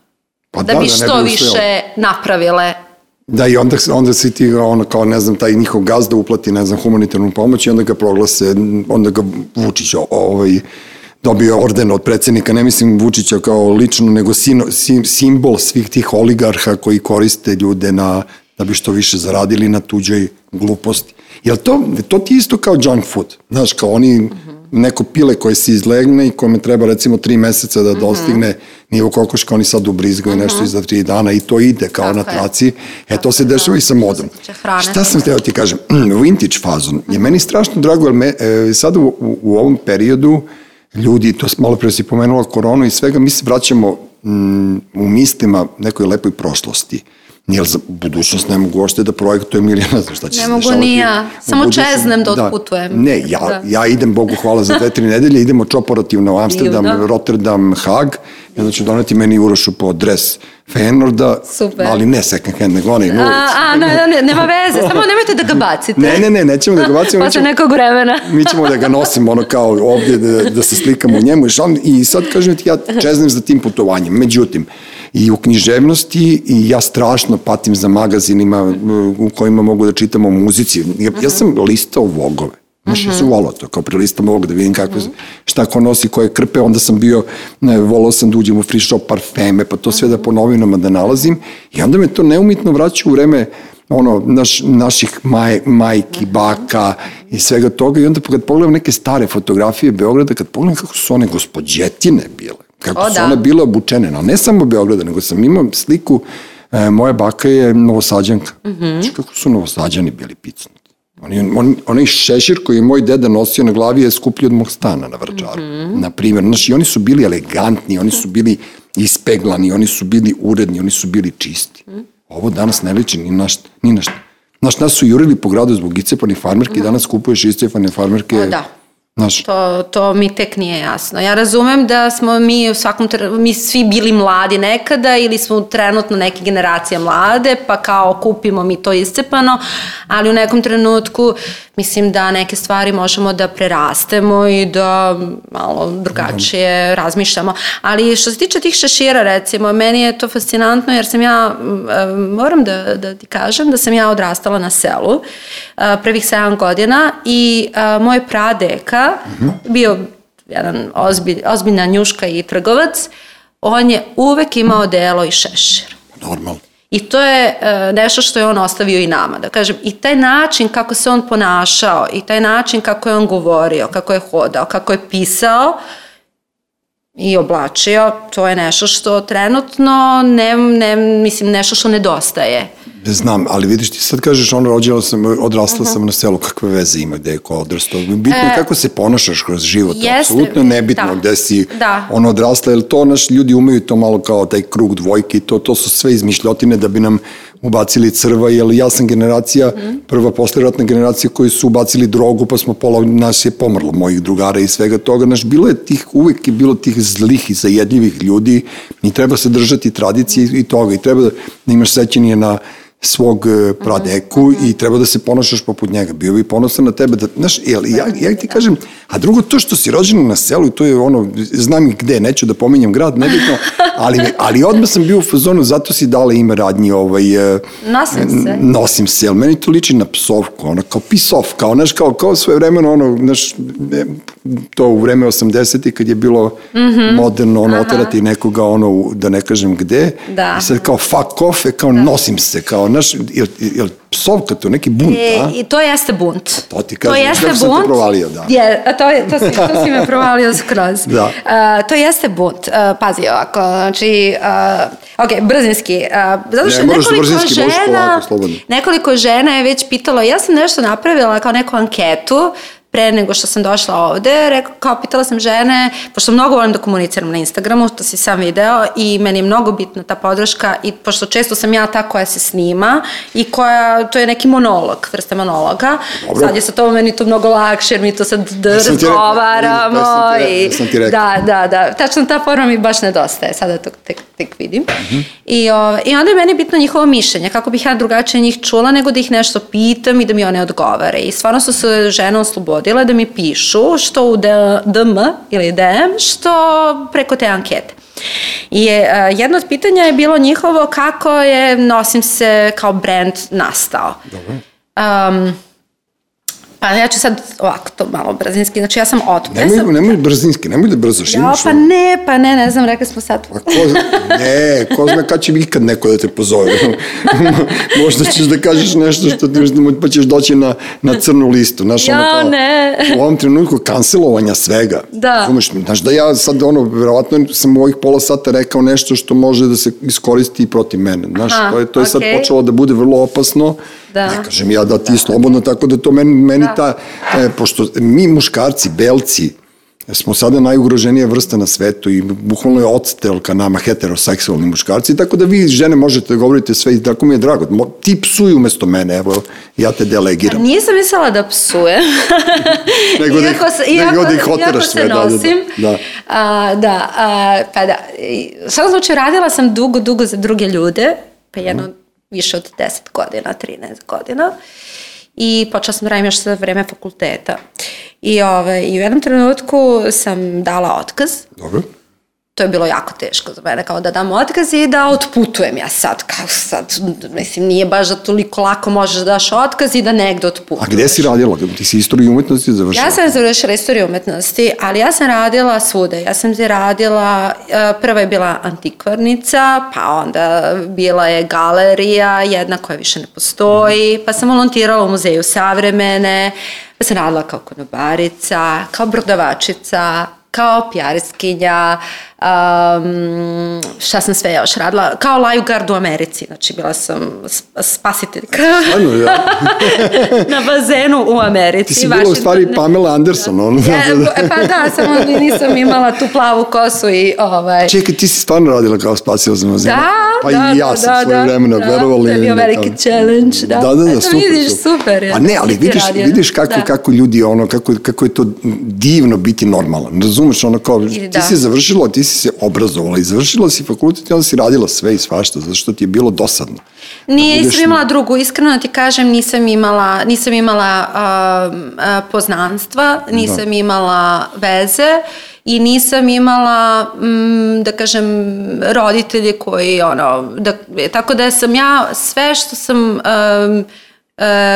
Pa da, da, bi da što više napravile Da, i onda, onda si ti, ono, kao, ne znam, taj njihov gazda uplati, ne znam, humanitarnu pomoć i onda ga proglase, onda ga Vučić ovaj, dobio orden od predsednika, ne mislim Vučića kao lično, nego sino, sim, simbol svih tih oligarha koji koriste ljude na, da bi što više zaradili na tuđoj gluposti. Jel to, to ti isto kao junk food, znaš, kao oni, neko pile koje se izlegne i kome treba recimo tri meseca da dostigne nivo kokoška, oni sad ubrizgaju nešto iza tri dana i to ide kao Tako na je. traci. E, to se dešava i sa modom. Šta sam hteo ti kažem? Vintage fazon je meni strašno drago, jer me, e, sad u, u, u ovom periodu ljudi, to malo pre si pomenula koronu i svega, mi se vraćamo mm, u mislima nekoj lepoj prošlosti. Jer za budućnost ne mogu uopšte da projektujem ili ne znam šta će Ne se mogu dešavati ni ja. Samo čeznem da otputujem. Ne, ja, Da. ja idem, Bogu hvala, za dve, tri nedelje, idemo čopораtivno u Amsterdam, Divno. Rotterdam, Hag, i onda ću doneti meni Urošu po dres Feyenoorda, Super. ali ne second hand, nego onaj nulac. A, a ne, ne, nema veze, samo nemojte da ga bacite. Ne, ne, ne, nećemo da ga bacimo. Posle nekog vremena. mi ćemo da ga nosimo ono kao ovdje da, da se slikamo u njemu i, sad kažem ti ja čeznem za tim putovanjem. Međutim, i u književnosti i ja strašno patim za magazinima uh, u kojima mogu da čitam o muzici. Ja, ja sam listao vogove. Znaš, ja sam volao to, kao prelistam ovog da vidim kako, šta ko nosi, koje krpe, onda sam bio, ne, volao sam da uđem u free shop parfeme, pa to sve da po novinama da nalazim. I onda me to neumitno vraća u vreme ono, naš, naših maj, majki, baka i svega toga. I onda kad pogledam neke stare fotografije Beograda, kad pogledam kako su one gospodjetine bile, kako O, su da. one bile obučene, no ne samo Beograda, nego sam imao sliku, e, moja baka je novosađanka, mm. -hmm. kako su novosađani bili picnuti. Oni, on, onaj šešir koji je moj deda nosio na glavi je skuplji od mog stana na Vrčaru, mm -hmm. na primjer. Znaš, i oni su bili elegantni, oni su bili ispeglani, oni su bili uredni, oni su bili čisti. Ovo danas ne liči ni na šta. Ni na šta. Znaš, nas su jurili po gradu zbog icepanih farmerki, danas kupuješ iscepane farmerke. O, da. Znaš, To, to mi tek nije jasno. Ja razumem da smo mi u svakom mi svi bili mladi nekada ili smo trenutno neke generacije mlade, pa kao kupimo mi to iscepano, ali u nekom trenutku mislim da neke stvari možemo da prerastemo i da malo drugačije razmišljamo. Ali što se tiče tih šešira recimo, meni je to fascinantno jer sam ja, moram da, da ti kažem da sam ja odrastala na selu prvih 7 godina i moj pradeka bio jedan ozbilj, ozbiljna njuška i trgovac, on je uvek imao delo i šešir. normalno. I to je e, nešto što je on ostavio i nama, da kažem. I taj način kako se on ponašao, i taj način kako je on govorio, kako je hodao, kako je pisao i oblačio, to je nešto što trenutno, ne, ne, mislim, nešto što nedostaje. Ne znam, ali vidiš ti sad kažeš ono rođela sam, odrasla sam na selu, kakve veze ima gde je ko odrastao. Bitno je kako se ponašaš kroz život, E, jeste, apsolutno nebitno da. gde si Da. ono odrasla, jer to naš ljudi umeju to malo kao taj krug dvojke i to, to su sve izmišljotine da bi nam ubacili crva, jer ja sam generacija, Mhm. prva posleratna generacija koji su ubacili drogu, pa smo pola nas je pomrlo, mojih drugara i svega toga. Naš, bilo je tih, uvek je bilo tih zlih i zajedljivih ljudi i treba se držati tradicije i toga i treba da imaš sećanje na svog e, pradeku i treba da se ponašaš poput njega. Bio bi ponosan na tebe. Da, znaš, jel, ja, ja ti kažem, a drugo to što si rođen na selu i to je ono, znam gde, neću da pominjem grad, nebitno, ali, ali odmah sam bio u fazonu, zato si dala ime radnji ovaj, e, Nosim se. nosim se, ali meni to liči na psovku, ono, kao pisof, kao, znaš, kao, kao svoje vremeno, ono, znaš, e, to u vreme 80. kad je bilo mm. -hmm. moderno, ono, oterati nekoga, ono, da ne kažem gde, Da. i sad kao fuck off, e, kao nosim se, kao, znaš, jel, jel psovka to, neki bunt, E, a? I to jeste bunt. To ti kažem, jeste kako sam te bunt. provalio, da. Je, a to, je, to, si, to si me provalio skroz. Da. A, to jeste bunt. A, pazi ovako, znači, a, ok, brzinski. A, zato što Ne, nekoliko brzinski, žena, polako, slobodno. nekoliko žena je već pitalo, ja sam nešto napravila kao neku anketu, pre nego što sam došla ovde, rekao, kao pitala sam žene, pošto mnogo volim da komuniciram na Instagramu, to si sam video, i meni je mnogo bitna ta podrška, i pošto često sam ja ta koja se snima, i koja, to je neki monolog, vrsta monologa, Dobro. sad je sa to meni to mnogo lakše, jer mi to sad da razgovaramo, rekao, i jesam ti rekao. da, da, da, tačno ta forma mi baš nedostaje, sada to tek, tek vidim. Mhm. I, o, I onda je meni bitno njihovo mišljenje, kako bih ja drugačije njih čula, nego da ih nešto pitam i da mi one odgovore. I stvarno su se žene oslobodile da mi pišu, što u DM ili DM, što preko te ankete. I je, jedno od pitanja je bilo njihovo kako je Nosim se kao brand nastao. Dobro. Um, pa ja ću sad ovako to malo brzinski, znači ja sam ja Nemoj, sam, nemoj brzinski, nemoj da brzaš. Ja, pa ono- ne, pa ne, ne znam, rekli smo sad. Pa ko, ne, ko zna kad će ikad neko da te pozove. Možda ćeš da kažeš nešto što ti, pa ćeš doći na, na crnu listu. Znaš, ono Ja, kao, ne. U ovom trenutku kancelovanja svega. Da. Razumeš, znaš da ja sad ono, verovatno sam u ovih pola sata rekao nešto što može da se iskoristi i protiv mene. Znaš, Aha, to je, to je sad okej. počelo da bude vrlo opasno. Da. Ne kažem ja da ti slobodno, tako da to meni, meni ta, e, pošto mi muškarci, belci, smo sada najugroženija vrsta na svetu i bukvalno je odstrelka nama heteroseksualni muškarci, tako da vi žene možete da govorite sve i tako mi je drago. Ti psuj umesto mene, evo, ja te delegiram. Nisam mislila da psujem. Nego da ih- Iako se- nego da ih oteraš iako se sve, da, da, da. nosim. Da. A, da, a, pa da. U svakom slučaju radila sam dugo, dugo za druge ljude, pa jedno više od 10 godina, 13 godina. I počela sam da radim još za vreme fakulteta. I, ove, I u jednom trenutku sam dala otkaz. Dobro. To je bilo jako teško za mene, kao da dam otkaz i da otputujem ja sad, kao sad, mislim, nije baš da toliko lako možeš da daš otkaz i da negde otputuješ. A gde si radila? Ti si istoriju umetnosti završila? Ja sam završila istoriju umetnosti, ali ja sam radila svude. Ja sam se radila, e, prva je bila antikvarnica, pa onda bila je galerija, jedna koja više ne postoji, pa sam volontirala u muzeju savremene, pa sam radila kao konobarica, kao brodavačica, kao pjariskinja, um, šta sam sve još radila, kao lifeguard u Americi, znači bila sam sp- spasiteljka ja. na bazenu u Americi. Ti si bila u stvari Washington- Pamela Anderson. Ono, Ja, pa da, samo nisam imala tu plavu kosu i ovaj... Čekaj, ti si stvarno radila kao spasilac na zemlji. Da, pa da, i ja da, sam da, svoje da, vremena, da, verovali. to je bio veliki challenge, da. Da, da, da, Eto, super. vidiš, super je. A ne, ali vidiš, radio. vidiš kako, Da. kako ljudi, ono, kako, kako je to divno biti normalan. Razumeš, ono kao, ti da. si završila, ti si se obrazovala završila si fakultet i onda si radila sve i svašta, zato što ti je bilo dosadno. Nije, budeš- nisam imala drugu, iskreno da ti kažem, nisam imala, nisam imala um, a, poznanstva, nisam imala veze i nisam imala, mm, da kažem, roditelje koji, ono, da, tako da sam ja sve što sam um,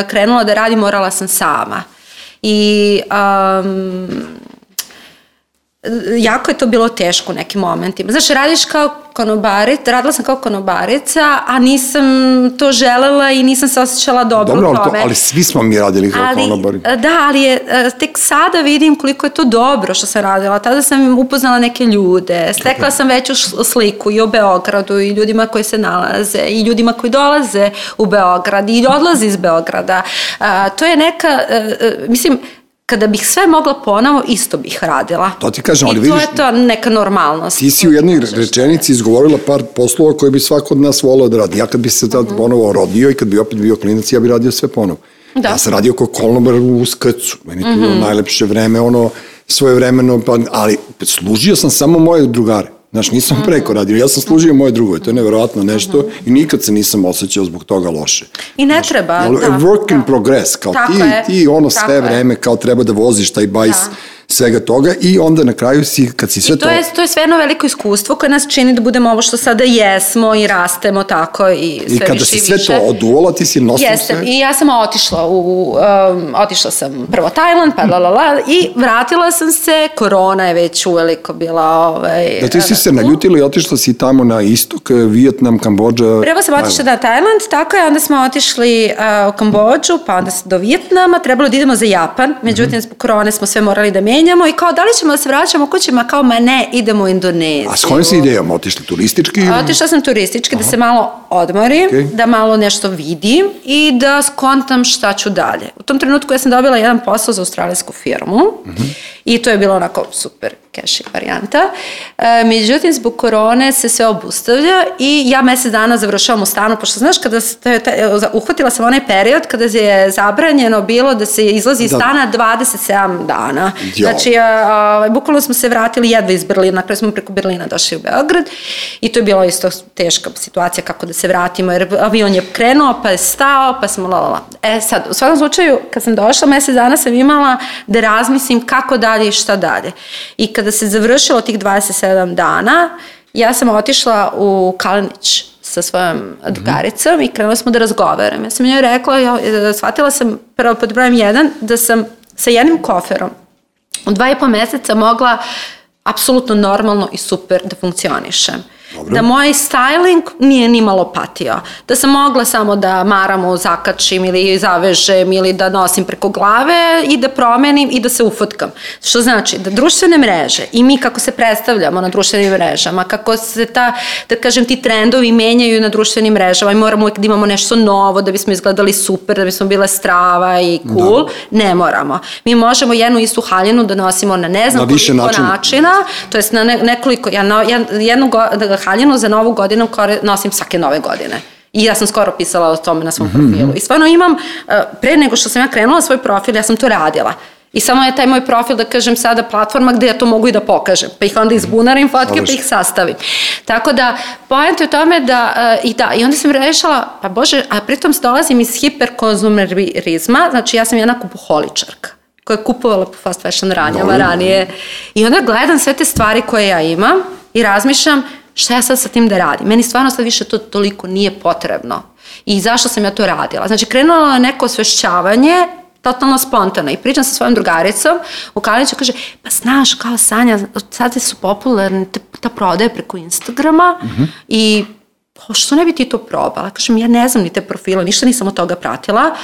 krenula da radim, morala sam sama. I um, jako je to bilo teško u nekim momentima. Znaš, radiš kao konobarica, radila sam kao konobarica, a nisam to želela i nisam se osjećala dobro, Dobro, u tome. ali svi smo mi radili kao Ali, konobari. Da, ali je, e, tek sada vidim koliko je to dobro što sam radila. Tada sam upoznala neke ljude, stekla sam veću sliku i o Beogradu i ljudima koji se nalaze i ljudima koji dolaze u Beograd i odlaze iz Beograda. A, to je neka, e, e, mislim, kada bih sve mogla ponovo, isto bih radila. To ti kažem, ali I vidiš- to je to neka normalnost. Ti si u jednoj rečenici izgovorila par poslova koje bi svako od nas volao da radi. Ja kad bi se tad ponovo rodio i kad bi opet bio klinac, ja bi radio sve ponovo. Da. Ja sam radio kao kolnobar u skrcu. Meni to bilo najlepše vreme, ono, svoje vremeno, pa, ali služio sam samo moje drugare. Znaš, nisam preko radio, ja sam služio moje drugove, to je neverovatno nešto i nikad se nisam osjećao zbog toga loše. I ne treba. Jel, da, work in da. progress, kao Tako ti, je, ti ono tako sve je. vreme kao treba da voziš taj bajs Da. Svega toga i onda na kraju si, kad si sve I to, je, to je sve jedno veliko iskustvo koje nas čini da budemo ovo što sada jesmo i rastemo tako i sve I kada više si i sve više. to oduvala, ti si nosila Jesam, sve. i ja sam otišla u, um, otišla sam prvo Tajland, pa la la la, i vratila sam se, korona je već uveliko bila, ovaj... Da ti si se naljutila i otišla si tamo na istok, Vijetnam, Kambođa. Prvo sam otišla na Tajland, tako je, onda smo otišli uh, u Kambođu, pa onda do Vijetnama, trebalo da idemo za Japan, međutim, Mhm. zbog korone smo sve morali da menjamo menjamo i kao da li ćemo da se vraćamo kućima, kao ma ne, idemo u Indoneziju. A s kojom si idejom? Otišli turistički? ili? Otišla sam turistički Aha. da se malo odmorim, Okej. da malo nešto vidim i da skontam šta ću dalje. U tom trenutku ja sam dobila jedan posao za australijsku firmu i to je bilo onako super cash varijanta. E, međutim, zbog korone se sve obustavlja i ja mesec dana završavam u stanu, pošto znaš, kada se, te, te, uhvatila sam onaj period kada je zabranjeno bilo da se izlazi iz Da. stana 27 dana. Jo. Znači, a, ovaj, bukvalno smo se vratili jedva iz Berlina, na kraju smo preko Berlina došli u Beograd i to je bilo isto teška situacija kako da se vratimo, jer avion je krenuo, pa je stao, pa smo la la la. E sad, u svakom slučaju, kad sam došla, mesec dana sam imala da razmislim kako dalje i šta dalje. I kada se završilo tih 27 dana, ja sam otišla u Kalenić sa svojom drugaricom i krenuli smo da razgovaram. Ja sam njoj rekla, ja, e, shvatila sam prvo pod brojem jedan, da sam sa jednim koferom u dva i po meseca mogla apsolutno normalno i super da funkcionišem. Dobro. Da moj styling nije ni malo patio. Da sam mogla samo da maramo zakačim ili zavežem ili da nosim preko glave i da promenim i da se ufotkam. Što znači da društvene mreže i mi kako se predstavljamo na društvenim mrežama, kako se ta, da kažem, ti trendovi menjaju na društvenim mrežama i moramo uvijek da imamo nešto novo da bismo izgledali super, da bismo bile strava i cool, ne moramo. Mi možemo jednu istu haljinu da nosimo na ne znam Na koliko načina. načina, to jest na ne, nekoliko, ja, ja jednu go, da haljinu za novu godinu kore, nosim svake nove godine. I ja sam skoro pisala o tome na svom Mhm, profilu. I stvarno imam, eh, pre nego što sam ja krenula svoj profil, ja sam to radila. I samo je taj moj profil, da kažem sada, platforma gde ja to mogu i da pokažem. Pa ih onda izbunarim fotke, pa ih sastavim. Tako da, poenta je u tome da, eh, i da, i onda sam rešila, pa bože, a pritom dolazim iz hiperkonzumerizma, znači ja sam jedna kupoholičarka koja je kupovala po fast fashion ranjama Dobro. ranije. I onda gledam sve te stvari koje ja imam i razmišljam šta ja sad sa tim da radim. Meni stvarno sad više to toliko nije potrebno. I zašto sam ja to radila? Znači, krenulo je neko osvešćavanje totalno spontano i pričam sa svojom drugaricom u Kaliniću kaže, pa znaš kao Sanja, sad su popularne te- ta prodaja preko Instagrama i "Pa što ne bi ti to probala? Kažem, ja ne znam ni te profile, ništa nisam od toga pratila.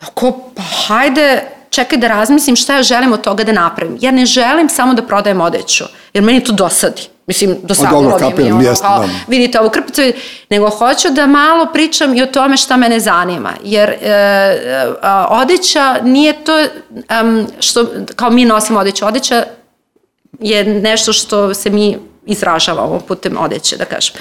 Ako, pa hajde, čekaj da razmislim šta ja želim od toga da napravim. Ja ne želim samo da prodajem odeću, jer meni to dosadi. Mislim, dosadilo dobro, bi mi kapiram, ono, jeste, kao, da. vidite ovu krpicu, nego hoću da malo pričam i o tome šta mene zanima. Jer e, e, a, odeća nije to em, što, kao mi nosimo odeću, odeća je nešto što se mi izražavamo putem odeće, da kažem.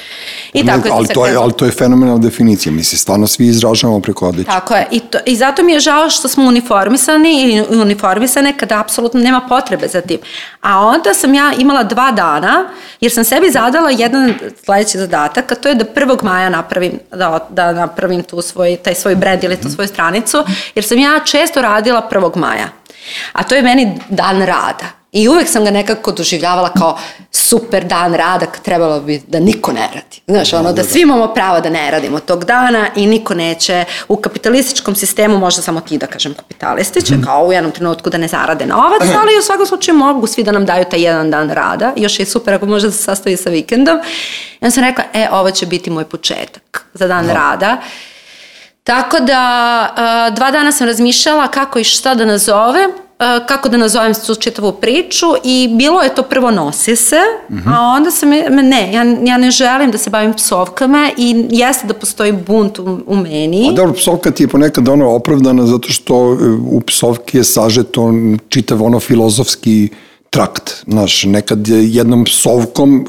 I tako Ne, ali, to je, ali to je fenomenalna definicija. Mi se stvarno svi izražavamo preko odeće. Tako je. I, to, I zato mi je žao što smo uniformisani ili uniformisane kada apsolutno nema potrebe za tim. A onda sam ja imala dva dana, jer sam sebi zadala jedan sledeći zadatak, a to je da 1. maja napravim, da, da napravim tu svoj, taj svoj brand ili tu svoju stranicu, jer sam ja često radila 1. maja. A to je meni dan rada. I uvek sam ga nekako doživljavala kao super dan rada, trebalo bi da niko ne radi. Znaš, ono, da svi imamo pravo da ne radimo tog dana i niko neće u kapitalističkom sistemu, možda samo ti da kažem kapitalisti, će kao u jednom trenutku da ne zarade novac, ali u svakom slučaju mogu svi da nam daju taj jedan dan rada. Još je super ako može da se sastavi sa vikendom. I onda sam rekla, e, ovo će biti moj početak za dan rada. Tako da, a, dva dana sam razmišljala kako i šta da nazovem, a, kako da nazovem tu čitavu priču i bilo je to prvo nosi se, a onda sam, ne, ja, ja ne želim da se bavim psovkama i jeste da postoji bunt u, u meni. A dobro, psovka ti je ponekad ono opravdana zato što e, u psovki je sažeto čitav ono filozofski trakt. Znaš, nekad je jednom psovkom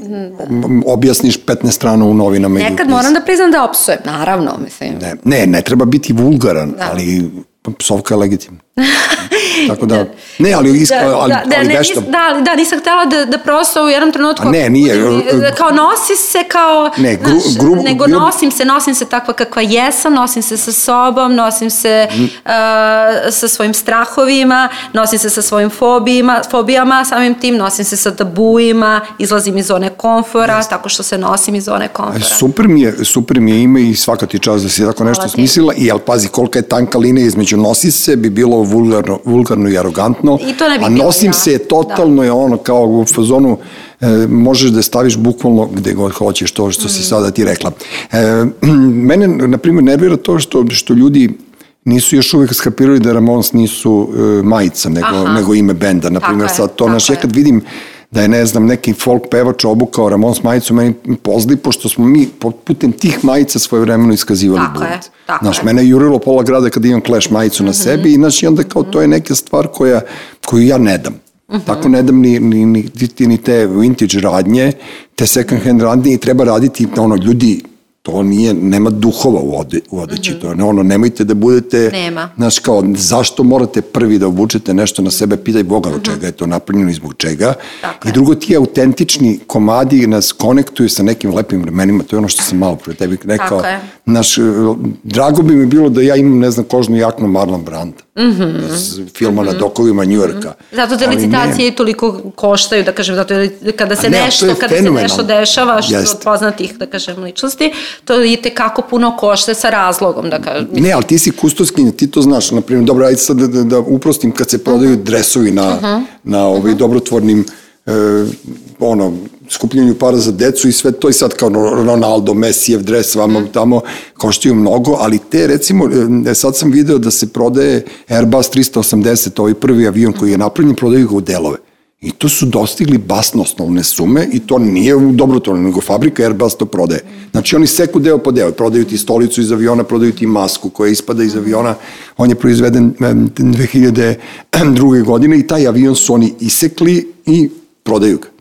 objasniš 15 strana u novinama. Nekad moram da priznam da opsujem, naravno, mislim. Ne, ne, ne treba biti vulgaran, Da. ali psovka je legitimna. Tako da, ne, ali, iska, da, ali, da, da, ali ne, vešta. nis, da, ali da, nisam htela da, da prosto u jednom trenutku... A ne, nije, Da, kao nosi se kao... Ne, gru- znaš, gru- nego gru- nosim se, nosim se takva kakva jesam, nosim se sa sobom, nosim se Mm. uh, sa svojim strahovima, nosim se sa svojim fobijima, fobijama, samim tim nosim se sa tabuima, izlazim iz zone komfora, tako što se nosim iz zone komfora. Super mi je, super mi je ime i svaka ti čast da si tako nešto ti. smislila i ali pazi kolika je tanka linija između nosi se bi bilo vulgarno, vulgarno i arogantno, I to ne bi a bilo nosim ja. se je totalno je ono kao u fazonu e, možeš da staviš bukvalno gde god hoćeš to što si Mm. sada ti rekla. E, mene, na primjer, nervira to što, što ljudi nisu još uvek skapirali da Ramones nisu uh, majica, nego, Aha. nego ime benda. Tako Naprimjer, je, sad to, naš, ja kad vidim da je, ne znam, neki folk pevač obukao Ramones majicu, meni pozli, pošto smo mi putem tih majica svoje vremeno iskazivali Tako je, bunt. tako Znaš, je. Mhm. mene je jurilo pola grada kad imam Clash majicu na sebi i znaš, i onda kao to je neka stvar koja, koju ja ne dam. Mhm. Tako ne dam ni, ni, ni, ni te vintage radnje, te second hand radnje i treba raditi, ono, ljudi, to nije, nema duhova u, ode, u odeći, to je ono, nemojte da budete, Mhm. Nema. znaš, kao, zašto morate prvi da obučete nešto na sebe, pitaj Boga od čega je to napravljeno i zbog čega. Mhm. Tako I je. drugo, ti autentični komadi nas konektuju sa nekim lepim vremenima, to je ono što sam malo pre tebi rekao. Tako je. Naš, drago bi mi bilo da ja imam, ne znam, kožnu jaknu Marlon Branda. Iz filma na dokovima Njujorka. Mhm. Zato te licitacije ne. toliko koštaju, da kažem, zato kada se ne, nešto, kada se nešto dešava što Jeste. od poznatih, da kažem, ličnosti, to i tekako puno košta sa razlogom, da kažem. Ne, ali ti si kustoskinja, ti to znaš, na primjer, dobro, ajde sad da, da, da uprostim, kad se prodaju Mhm. dresovi na, na ovaj dobrotvornim e, ono, skupljenju para za decu i sve to i sad kao Ronaldo, Messijev dres vama Mhm. tamo koštaju mnogo, ali te recimo, e, sad sam video da se prodaje Airbus 380, ovaj prvi avion koji je napravljen, prodaju ga u delove. I to su dostigli basnosnovne sume i to nije u dobrotvorno, nego fabrika Airbus to prodaje. Znači oni seku deo po deo, prodaju ti stolicu iz aviona, prodaju ti masku koja ispada iz aviona. On je proizveden em, 2002. godine i taj avion su oni isekli i prodaju ga.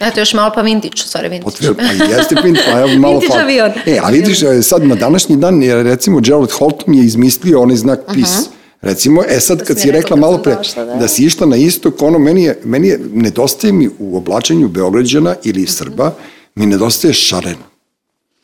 Eto, još malo pa vintage, u stvari vintage. Potvrd, pa jeste pint, pa evo malo Vintage avion. E, a vidiš, e, sad na današnji dan, je, recimo, Gerald Holton je izmislio onaj znak peace. Recimo, e sad kad si mi rekla malo pre došla, da. da si išla na istok, ono, meni je, meni je, nedostaje mi u oblačenju Beograđana ili Srba, mi nedostaje šareno.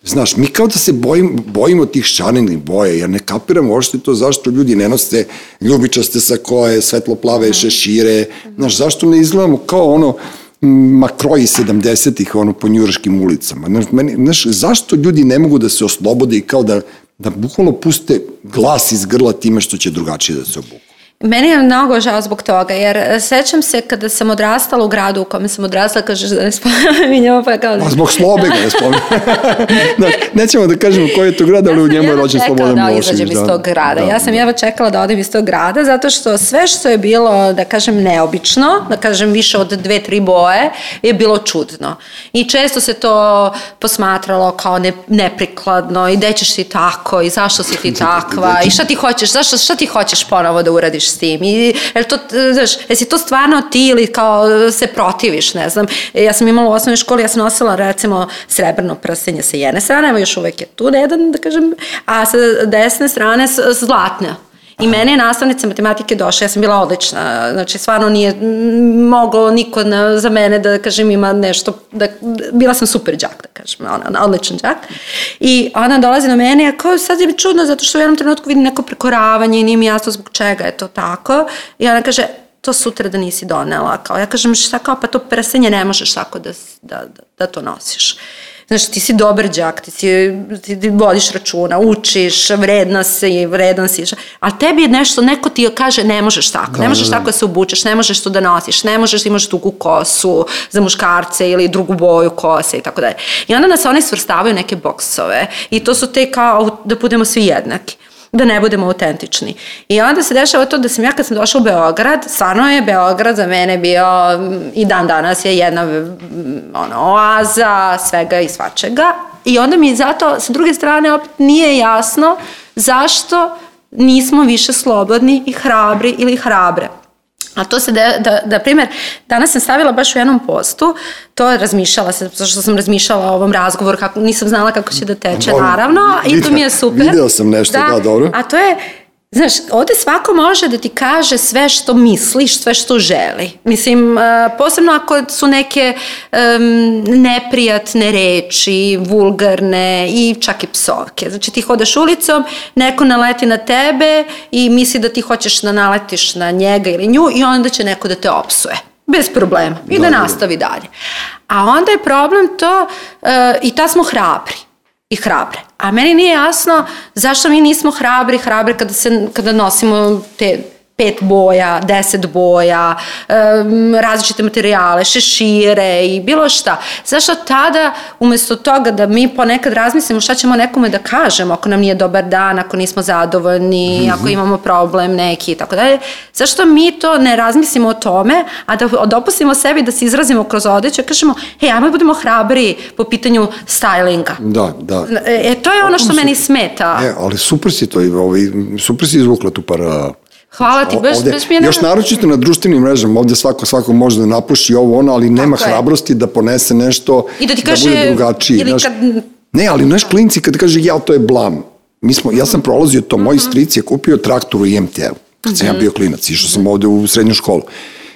Znaš, mi kao da se bojimo, bojimo tih šarenih boja, jer ne kapiramo uopšte to zašto ljudi ne nose ljubičaste sakoje, svetloplave šešire, znaš, zašto ne izgledamo kao ono, makroji 70-ih ono, po njuraškim ulicama. Znaš, meni, znaš, zašto ljudi ne mogu da se oslobode i kao da, da bukvalno puste glas iz grla time što će drugačije da se obuku? Meni je mnogo žao zbog toga, jer e, sećam se kada sam odrastala u gradu u kome sam odrastala, kažeš da ne spominjamo, pa kao... A zbog Slobe ga ne spominjem. Znaš, nećemo da kažemo koji je to grad, ali u njemu je rođen Slobodan da Milošević. izađem iz tog grada. Ja sam jedva čekala da odem iz tog grada, zato što sve što je bilo, da kažem, neobično, da kažem više od dve, tri boje, je bilo čudno. I često se to posmatralo kao ne, neprikladno i gde ćeš ti tako i zašto si ti takva i šta ti hoćeš, zašto, šta ti hoćeš ponovo da uradiš s tim i jel to, znaš, jesi to stvarno ti ili kao se protiviš, ne znam. E, Ja sam imala u osnovnoj školi, ja sam nosila recimo srebrno prstenje sa jedne strane, evo još uvek je tu jedan, da kažem, a sa desne strane zlatna. I mene je nastavnica matematike došla, ja sam bila odlična, znači stvarno nije moglo niko na, za mene da, kažem, ima nešto, da, bila sam super đak, da kažem, ona, odličan đak. I ona dolazi na mene, a kao sad je mi čudno, zato što u jednom trenutku vidim neko prekoravanje i nije mi jasno zbog čega je to tako. I ona kaže, to sutra da nisi donela. Kao, ja kažem, šta kao, pa to prsenje ne možeš tako da, da, da, da to nosiš. Znaš, ti si dobar đak, ti, si, ti, vodiš računa, učiš, vredna si, vredan si. Ali tebi je nešto, neko ti kaže ne možeš tako, Da, ne možeš da, da. tako da se obučeš, ne možeš to da nosiš, ne možeš da imaš dugu kosu za muškarce ili drugu boju kose i tako dalje. I onda nas oni svrstavaju neke boksove i to su te kao da budemo svi jednaki da ne budemo autentični. I onda se dešava to da sam ja kad sam došla u Beograd, stvarno je Beograd za mene bio i dan danas je jedna ono, oaza svega i svačega. I onda mi zato sa druge strane opet nije jasno zašto nismo više slobodni i hrabri ili hrabre. A to se, da, da, da primjer, danas sam stavila baš u jednom postu, to je razmišljala se, zato što sam razmišljala o ovom razgovoru, kako, nisam znala kako će da teče, naravno, i to mi je super. Video sam nešto, da, dobro. A to je, znaš, ovde svako može da ti kaže sve što misliš, sve što želi. Mislim, uh, posebno ako su neke um, neprijatne reči, vulgarne i čak i psovke. Znači ti hodaš ulicom, neko naleti na tebe i misli da ti hoćeš da naletiš na njega ili nju i onda će neko da te opsuje. Bez problema. I da. nastavi dalje. A onda je problem to, uh, i ta smo hrabri i hrabre. A meni nije jasno zašto mi nismo hrabri, hrabre kada, se, kada nosimo te pet boja, deset boja, um, različite materijale, šešire i bilo šta. Zašto tada, umesto toga da mi ponekad razmislimo šta ćemo nekome da kažemo ako nam nije dobar dan, ako nismo zadovoljni, mm -hmm. ako imamo problem neki i tako dalje, zašto mi to ne razmislimo o tome, a da dopustimo sebi da se izrazimo kroz odeću i kažemo, hej, ajmo da budemo hrabri po pitanju stylinga. Da, da. E, to je ono što meni smeta. E, ali super si to, ovaj, super si izvukla tu para Hvala ti, baš, ovde, baš mi je... Još naročito na društvenim mrežama, ovde svako, svako može da napuši ovo ono, ali nema Tako hrabrosti je. da ponese nešto, I da, ti kaže, da bude drugačiji. Ili kad... Ne, ali naš klinci kad kaže ja, to je blam. Mi smo, ja sam prolazio to, moj mhm. stric je kupio traktor u IMT-u, kad sam ja mhm. bio klinac, išao sam ovde u srednju školu.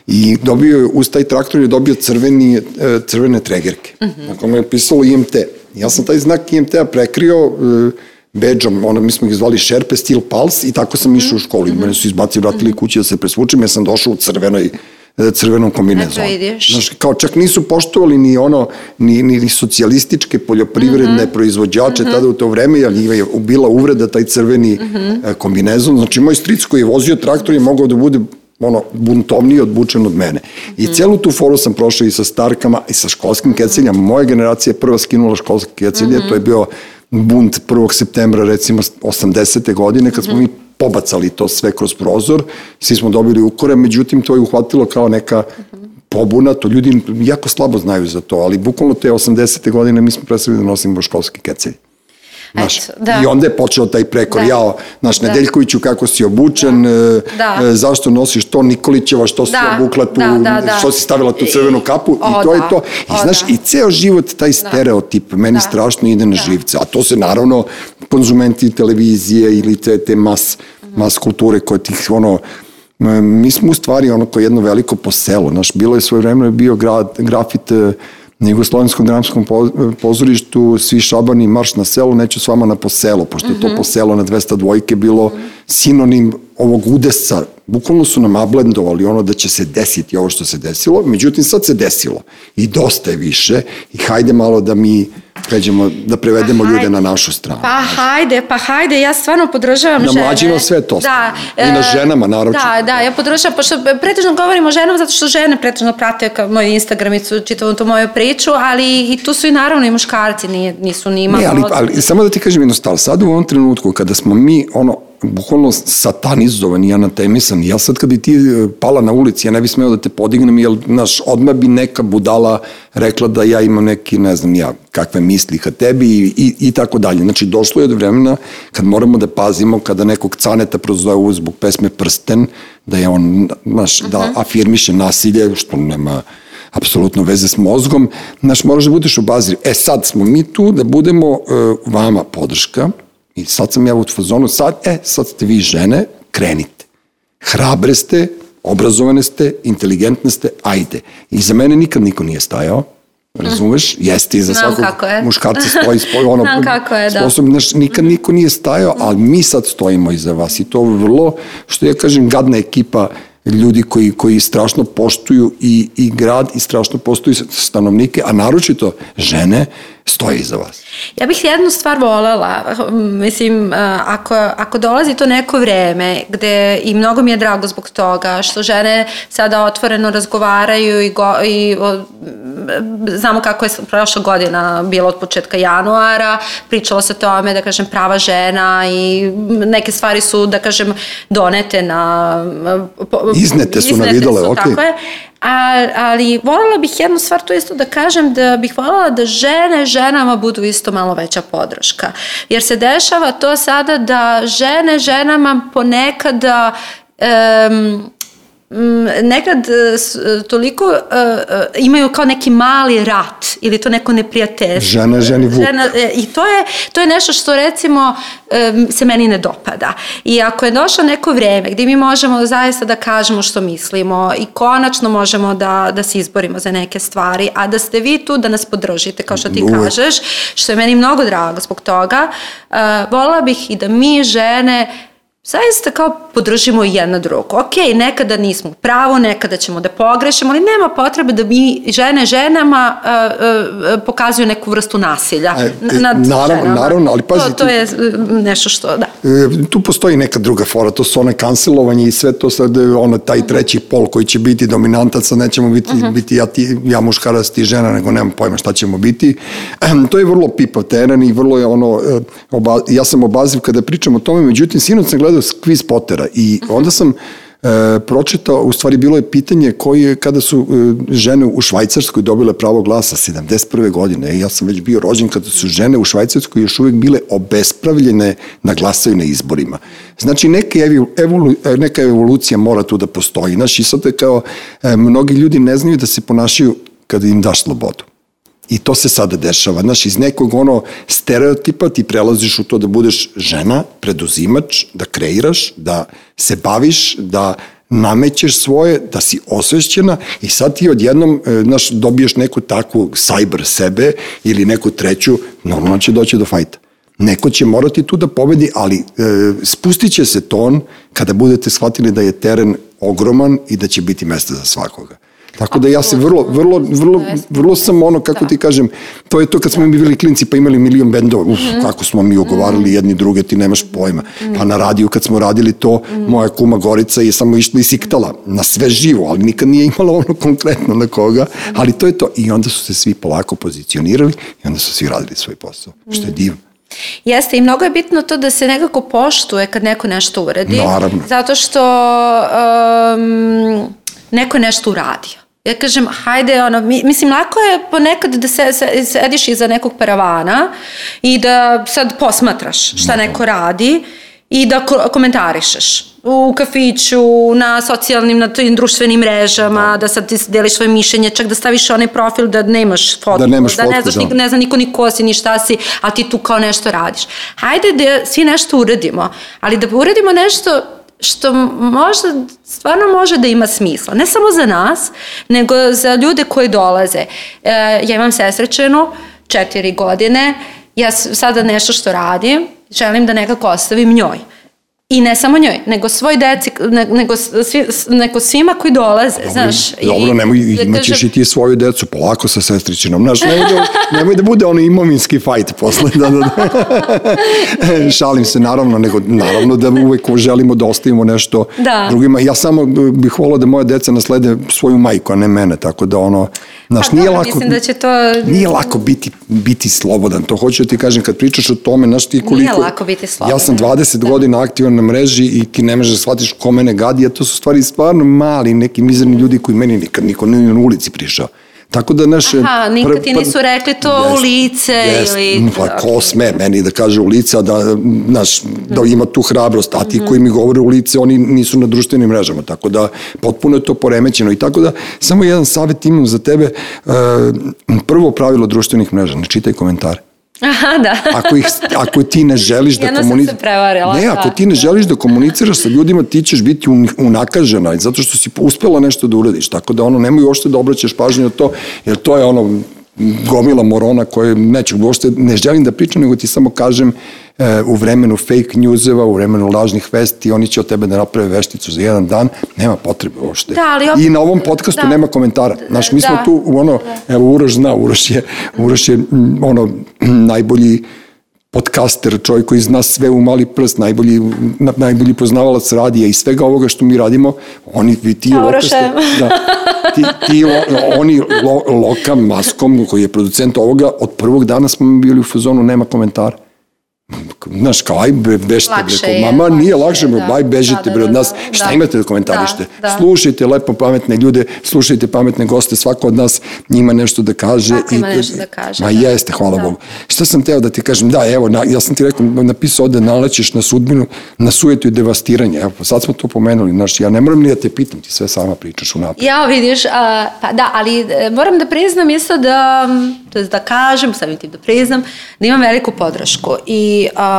I dobio je, uz taj traktor je dobio crveni, e, crvene tregerke, -huh. na kome je pisalo IMT. Ja sam taj znak IMT-a prekrio uh, bedžom, ono, mi smo ih zvali Šerpe, Steel Pulse i tako sam išao u školu. I mene su izbacili, vratili kući da se presvučim, ja sam došao u crvenoj e, crvenom kombinezonu. Znaš, kao čak nisu poštovali ni ono, ni, ni socijalističke poljoprivredne mm -hmm. proizvođače mm -hmm. tada u to vreme, jer je bila uvreda taj crveni mm -hmm. kombinezon. Znači, moj stric koji je vozio traktor je mogao da bude ono, buntovniji odbučen od mene. I mm. celu tu foru sam prošao i sa starkama i sa školskim keceljama. Moja generacija je prva skinula školske kecelje, mm -hmm. to je bio bunt 1. septembra recimo 80. godine kad smo mi pobacali to sve kroz prozor, svi smo dobili ukore, međutim to je uhvatilo kao neka pobuna, to ljudi jako slabo znaju za to, ali bukvalno te 80. godine mi smo predstavili da nosimo školski kecelj. Naš, Eto, da. I onda je počeo taj prekor, da. jao, naš da. Nedeljkoviću kako si obučen, da. E, da. E, zašto nosiš to Nikolićeva, što si da. obukla tu, da, da, da. što si stavila tu crvenu kapu o, i to da. je to. I o, znaš, da. i ceo život taj da. stereotip meni da. strašno ide na da. živce, a to se naravno konzumenti televizije ili te, te mas, mas kulture koje tih ono, mi smo u stvari ono koje jedno veliko poselo, naš, bilo je svoje vremeno bio grad, grafit na Jugoslovenskom dramskom pozorištu svi šabani marš na selo, neću s vama na poselo, pošto je to mhm. poselo na 202 bilo sinonim ovog udesa. Bukvalno su nam ablendovali ono da će se desiti ovo što se desilo, međutim sad se desilo i dosta je više i hajde malo da mi pređemo, da prevedemo pa ljude na našu stranu. Pa hajde, pa hajde, ja stvarno podržavam žene. Na mlađima sve to. Da. I na e, ženama, naravno. Da, da, ja podržavam, pošto pretežno govorimo o ženama, zato što žene pretežno prate kao moj Instagram i su čitavom tu moju priču, ali i tu su i naravno i muškarci, nije, nisu ni malo... Ne, ali, ali samo da ti kažem jedno stalo, sad u ovom trenutku kada smo mi, ono, bukvalno satanizovan i anatemisan. Ja sad kad bi ti e, pala na ulici, ja ne bi smeo da te podignem, jer, znaš, odmah bi neka budala rekla da ja imam neki, ne znam ja, kakve misli ka tebi i, i, i tako dalje. Znači, došlo je do vremena kad moramo da pazimo kada nekog caneta prozove zbog pesme Prsten, da je on, znaš, uh -huh. da mhm. afirmiše nasilje, što nema apsolutno veze s mozgom, znaš, moraš da budeš obazriv. E, sad smo mi tu da budemo uh, vama podrška, I sad sam ja u fazonu, sad, e, sad ste vi žene, krenite. Hrabre ste, obrazovane ste, inteligentne ste, ajde. I za mene nikad niko nije stajao, razumeš? Jeste i za svakog muškarca stoji spoj, ono, Znam kako je, da. Znaš, nikad niko nije stajao, ali mi sad stojimo iza vas i to vrlo, što ja kažem, gadna ekipa ljudi koji, koji strašno poštuju i, i grad i strašno poštuju stanovnike, a naročito žene stoje iza vas. Ja bih jednu stvar volela, mislim, ako, ako dolazi to neko vreme gde i mnogo mi je drago zbog toga što žene sada otvoreno razgovaraju i, go, i o, znamo kako je prošla godina bilo od početka januara, pričalo se o tome, da kažem, prava žena i neke stvari su, da kažem, donete na... Iznete su iznete na videle, su, okay. Tako je, A, ali voljela bih jednu stvar tu isto da kažem da bih voljela da žene ženama budu isto malo veća podrška. Jer se dešava to sada da žene ženama ponekada um, nekad e, e, toliko uh, imaju kao neki mali rat ili to neko neprijateljstvo. Žena, ženi vuk. Žena, I to je, to je nešto što recimo um, se meni ne dopada. I ako je došlo neko vreme gdje mi možemo zaista da kažemo što mislimo i konačno možemo da, da se izborimo za neke stvari, a da ste vi tu da nas podržite, kao što ti Uvijek. kažeš, što je meni mnogo drago zbog toga, uh, volila bih i da mi žene zaista kao podržimo jedna drugu. Ok, nekada nismo u pravu, nekada ćemo da pogrešimo, ali nema potrebe da mi žene ženama uh, uh, pokazuju neku vrstu nasilja. E, nad naravno, ženama. naravno, ali pazi. To, to je nešto što, da. e, tu postoji neka druga fora, to su one kancelovanje i sve to sad, e, ono, taj treći pol koji će biti dominantac, sad nećemo biti, uh -huh. biti ja, ti, ja muškarac, ti žena, nego nemam pojma šta ćemo biti. To je vrlo pipav teren i vrlo je ono, e, oba, ja sam obaziv kada pričam o tome, međutim, sinoć sam gledao Quiz Pottera i onda sam e, pročitao, u stvari bilo je pitanje koji je, kada su e, žene u Švajcarskoj dobile pravo glasa 71. godine, ja sam već bio rođen kada su žene u Švajcarskoj još uvek bile obespravljene na glasaju na izborima. Znači, neka, evolu, neka evolucija mora tu da postoji. Znači, sad je kao, e, mnogi ljudi ne znaju da se ponašaju kada im daš slobodu. I to se sada dešava. Znaš, iz nekog ono stereotipa ti prelaziš u to da budeš žena, preduzimač, da kreiraš, da se baviš, da namećeš svoje, da si osvešćena i sad ti odjednom e, znaš, dobiješ neku takvu cyber sebe ili neku treću, normalno će doći do fajta. Neko će morati tu da pobedi, ali e, spustit će se ton kada budete shvatili da je teren ogroman i da će biti mesta za svakoga. Tako da ja se vrlo, vrlo, vrlo, vrlo sam ono, kako da. ti kažem, to je to kad smo mi bili klinci pa imali milion bendova, uf, mm. kako smo mi ogovarali mm. jedni druge, ti nemaš pojma. Mm. Pa na radiju kad smo radili to, moja kuma Gorica je samo išla i siktala na sve živo, ali nikad nije imala ono konkretno na koga, ali to je to. I onda su se svi polako pozicionirali i onda su svi radili svoj posao, što je divno. Jeste i mnogo je bitno to da se nekako poštuje kad neko nešto uradi. Naravno. Zato što um, neko je nešto uradio. Ja kažem, hajde, ono, mislim, lako je ponekad da se, se, sediš iza nekog paravana i da sad posmatraš šta neko radi i da ko komentarišeš u kafiću, na socijalnim, na tim društvenim mrežama, da. da sad ti deliš svoje mišljenje, čak da staviš onaj profil da nemaš fotku, da, nemaš da fotku, ne znaš, da. ne zna niko ni ko si, ni šta si, a ti tu kao nešto radiš. Hajde da svi nešto uradimo, ali da uradimo nešto što možda stvarno može da ima smisla. Ne samo za nas, nego za ljude koji dolaze. E, ja imam sesrećenu, četiri godine, ja sada nešto što radim, želim da nekako ostavim njoj. I ne samo njoj, nego svoj deci, nego, svi, nego svima koji dolaze, dobro, znaš. Dobro, i, nemoj, da imaćeš i ti svoju decu, polako sa sestričinom, znaš, nemoj da, nemoj da bude ono imovinski fajt posle, da, da, da. Šalim se, naravno, nego naravno da uvek želimo da ostavimo nešto da. drugima. Ja samo bih volao da moje deca naslede svoju majku, a ne mene, tako da ono, znaš, pa, nije da, lako, mislim da će to... Nije lako biti, biti slobodan, to hoću da ti kažem, kad pričaš o tome, znaš ti koliko... Nije lako biti slobodan. Ja sam 20 da. godina aktivan na mreži i ti ne možeš da shvatiš ko mene gadi, a to su stvari stvarno mali, neki mizerni ljudi koji meni nikad niko nije na ulici prišao. Tako da naše... Aha, nikad ti nisu rekli to jest, u lice jest, ili... Pa ko sme meni da kaže u lice, a da, naš, da ima tu hrabrost, a ti koji mi govore u lice, oni nisu na društvenim mrežama, tako da potpuno je to poremećeno i tako da samo jedan savjet imam za tebe, prvo pravilo društvenih mreža, ne čitaj komentare. Aha, da. ako, ih, ako ti ne želiš da komuniciraš... Ne, ako ti ne želiš da komuniciraš sa ljudima, ti ćeš biti unakažena, zato što si uspela nešto da uradiš. Tako da ono, nemoj uopšte da obraćaš pažnju na to, jer to je ono, gomila morona koje neću uopšte, ne želim da pričam, nego ti samo kažem e, u vremenu fake newseva, u vremenu lažnih vesti, oni će od tebe da naprave vešticu za jedan dan, nema potrebe uopšte. Da, ali opet, I na ovom podcastu da. nema komentara. Znaš, mi da. smo tu, ono, evo, Uroš zna, Uroš je, Uroš je ono, najbolji podcaster, čovjek koji zna sve u mali prst, najbolji, najbolji poznavalac radija i svega ovoga što mi radimo, oni, ti lokaste, da, ti, ti lo, oni lo, Loka Maskom, koji je producent ovoga, od prvog dana smo bili u fazonu, nema komentara znaš, kao, aj be, bežite, bre, mama, nije lakše, da, aj bežite, da, bre, od da, nas, da, šta da, imate da komentarište? Da, da. Slušajte lepo pametne ljude, slušajte pametne goste, svako od nas njima nešto da kaže. Svako ima nešto da kaže. Ma da. jeste, hvala da. Bogu. Šta sam teo da ti kažem, da, evo, na, ja sam ti rekao, napisao ovde, nalećeš na sudbinu, na sujetu i devastiranje, evo, sad smo to pomenuli, znaš, ja ne moram ni da te pitam, ti sve sama pričaš u napred. Ja, vidiš, a, pa da, ali e, moram da priznam isto da, to je da kažem, samim tim da priznam, da imam veliku podršku i a,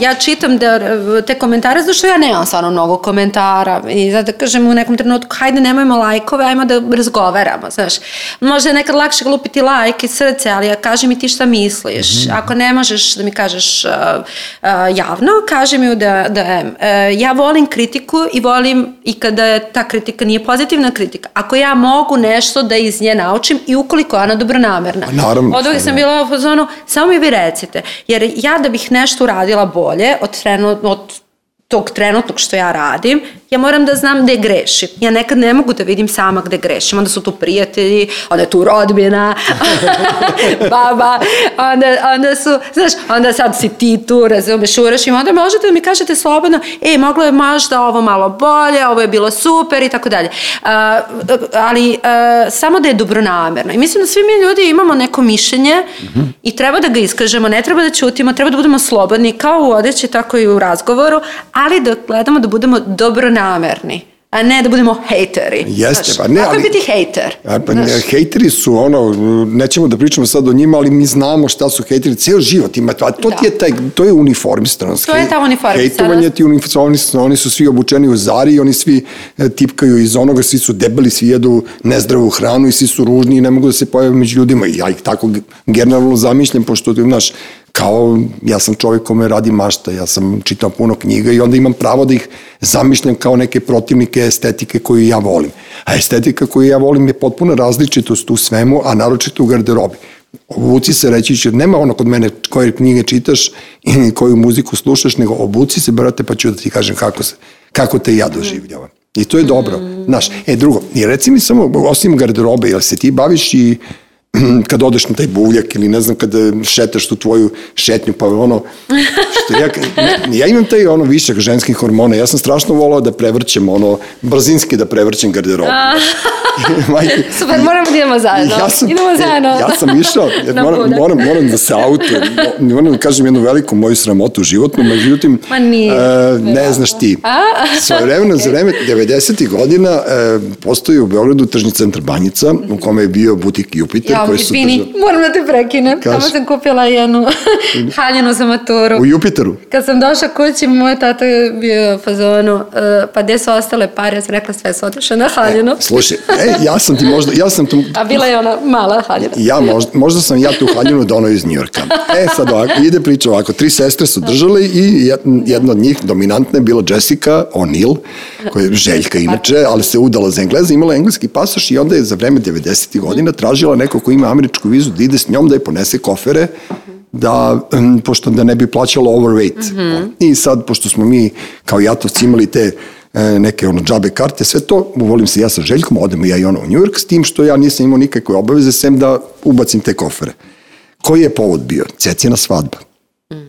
ja čitam da, te komentare, zato što ja nemam stvarno mnogo komentara i zato da kažem u nekom trenutku, hajde nemojmo lajkove, ajmo da razgovaramo, znaš. Možda je nekad lakše glupiti lajk i srce, ali ja kaži mi ti šta misliš. Mm. Ako ne možeš da mi kažeš uh, uh, javno, kaži mi da, da uh, ja volim kritiku i volim i kada ta kritika nije pozitivna kritika. Ako ja mogu nešto da iz nje naučim i ukoliko je ona dobronamerna. Naravno. Od uvijek sam bila u fazonu, samo mi vi recite, jer ja da bih nešto uradio radila bolje od, trenut, od tog trenutnog što ja radim, ja moram da znam gde grešim. Ja nekad ne mogu da vidim sama gde grešim. Onda su tu prijatelji, onda je tu rodbina, baba, onda, onda su, znaš, onda sad si ti tu, razumeš, uraš i onda možete da mi kažete slobodno, ej, moglo je možda ovo malo bolje, ovo je bilo super i tako dalje. Ali a, samo da je dobronamerno. I mislim da svi mi ljudi imamo neko mišljenje mm -hmm. i treba da ga iskažemo, ne treba da ćutimo, treba da budemo slobodni, kao u odeći, tako i u razgovoru, ali da gledamo da budemo dobronamerni a ne da budemo hejteri. Jeste, pa ne, ali... Biti hejter? A, pa ne, hejteri su ono, nećemo da pričamo sad o njima, ali mi znamo šta su hejteri, ceo život ima to, a to da. ti je taj, to je uniformistanost. To je ta uniformistanost. Hejtovanje ti uniformistanost, oni su svi obučeni u zari, oni svi e, tipkaju iz onoga, svi su debeli, svi jedu nezdravu hranu i svi su ružni i ne mogu da se pojave među ljudima. I ja ih tako generalno zamišljam, pošto, znaš, kao ja sam čovjek kome radi mašta, ja sam čitao puno knjiga i onda imam pravo da ih zamišljam kao neke protivnike estetike koju ja volim. A estetika koju ja volim je potpuno različitost u svemu, a naročito u garderobi. Obuci se reći će, nema ono kod mene koje knjige čitaš i koju muziku slušaš, nego obuci se, brate, pa ću da ti kažem kako, se, kako te ja doživljavam. I to je dobro. Znaš, e drugo, i reci mi samo, osim garderobe, jel se ti baviš i kad odeš na taj buvljak ili ne znam kada šetaš tu tvoju šetnju pa ono što ja, ne, ja imam taj ono višak ženskih hormona ja sam strašno volao da prevrćem ono brzinski da prevrćem garderobu Majke, Super, moramo da idemo zajedno. Ja sam, idemo zajedno. Ja sam išao, jer moram, moram, moram da se auto, moram da kažem jednu veliku moju sramotu životnu, međutim, Ma nije, uh, ne znaš ti. Svoje vremena, okay. za vreme 90. godina uh, postoji u Beogradu tržni centar Banjica, u kome je bio butik Jupiter. Ja, su izvini, drža... moram da te prekinem. Tamo sam kupila jednu haljenu za maturu. U Jupiteru? Kad sam došla kući, moj tata je bio fazonu, uh, pa gde su ostale pare, ja sam rekla sve su otišle na haljenu. E, slušaj, e, ja sam ti možda, ja sam tu... A bila je ona mala haljina. Ja, možda, možda sam ja tu haljinu donao iz Njurka. E, sad ovako, ide priča ovako, tri sestre su držale i jedna od njih, dominantna je bila Jessica O'Neill, koja je željka inače, ali se udala za Engleza, imala engleski pasoš i onda je za vreme 90. godina tražila neko ko ima američku vizu da ide s njom da je ponese kofere da, pošto da ne bi plaćala overweight. Mm -hmm. I sad, pošto smo mi kao jatovci imali te E, neke ono džabe karte, sve to, volim se ja sa Željkom, odemo ja i ono u New York, s tim što ja nisam imao nikakve obaveze, sem da ubacim te kofere. Koji je povod bio? Cecijena svadba.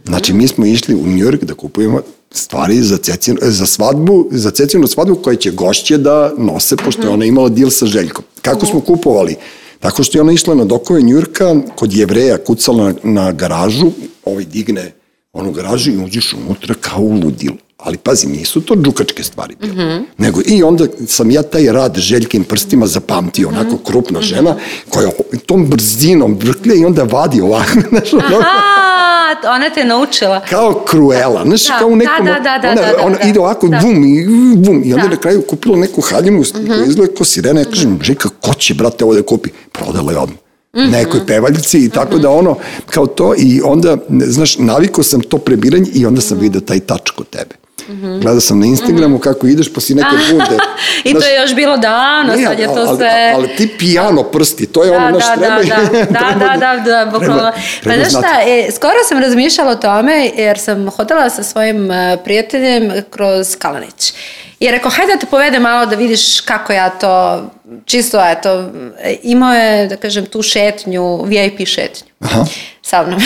Znači, mi smo išli u New York da kupujemo stvari za, cecinu, za svadbu, za cecijenu svadbu koje će gošće da nose, pošto je ona imala deal sa Željkom. Kako smo kupovali? Tako što je ona išla na dokove Njurka, kod jevreja kucala na, na garažu, ovaj digne onu garažu i uđeš unutra kao u ludilu ali pazi, nisu to džukačke stvari bile. Mm -hmm. Nego, i onda sam ja taj rad željkim prstima zapamtio, onako mhm. krupna žena, koja tom brzinom vrklja i onda vadi ovako, znaš, Aha, ona te naučila. Kao kruela, znaš, da, kao u nekom, da, da, da, ona, da, da, ona da, ide ovako, da. bum, i bum, i onda da. na kraju kupila neku haljinu, mm -hmm. koja izgleda kao sirena, ja kažem, Žika, ko će, brate, ovo da kupi? Prodala je odmah. Mm -hmm. nekoj pevaljci i tako mm -hmm. da ono, kao to i onda, znaš, naviko sam to prebiranje i onda sam -hmm. vidio taj tač kod tebe. Mm -hmm. Gledao sam na Instagramu mm -hmm. kako ideš pa si neke bunde. I to je još bilo davno, ne, sad je to ali, sve... Ali, ali ti pijano prsti, to je da, ono naš da, treba... Da, da, da, da, da, da, bukvalno. Pa znaš šta, e, skoro sam razmišljala o tome jer sam hodala sa svojim uh, prijateljem kroz Kalanić. I rekao, hajde da te povede malo da vidiš kako ja to, čisto eto, imao je, da kažem, tu šetnju, VIP šetnju. Aha. Sa mnom.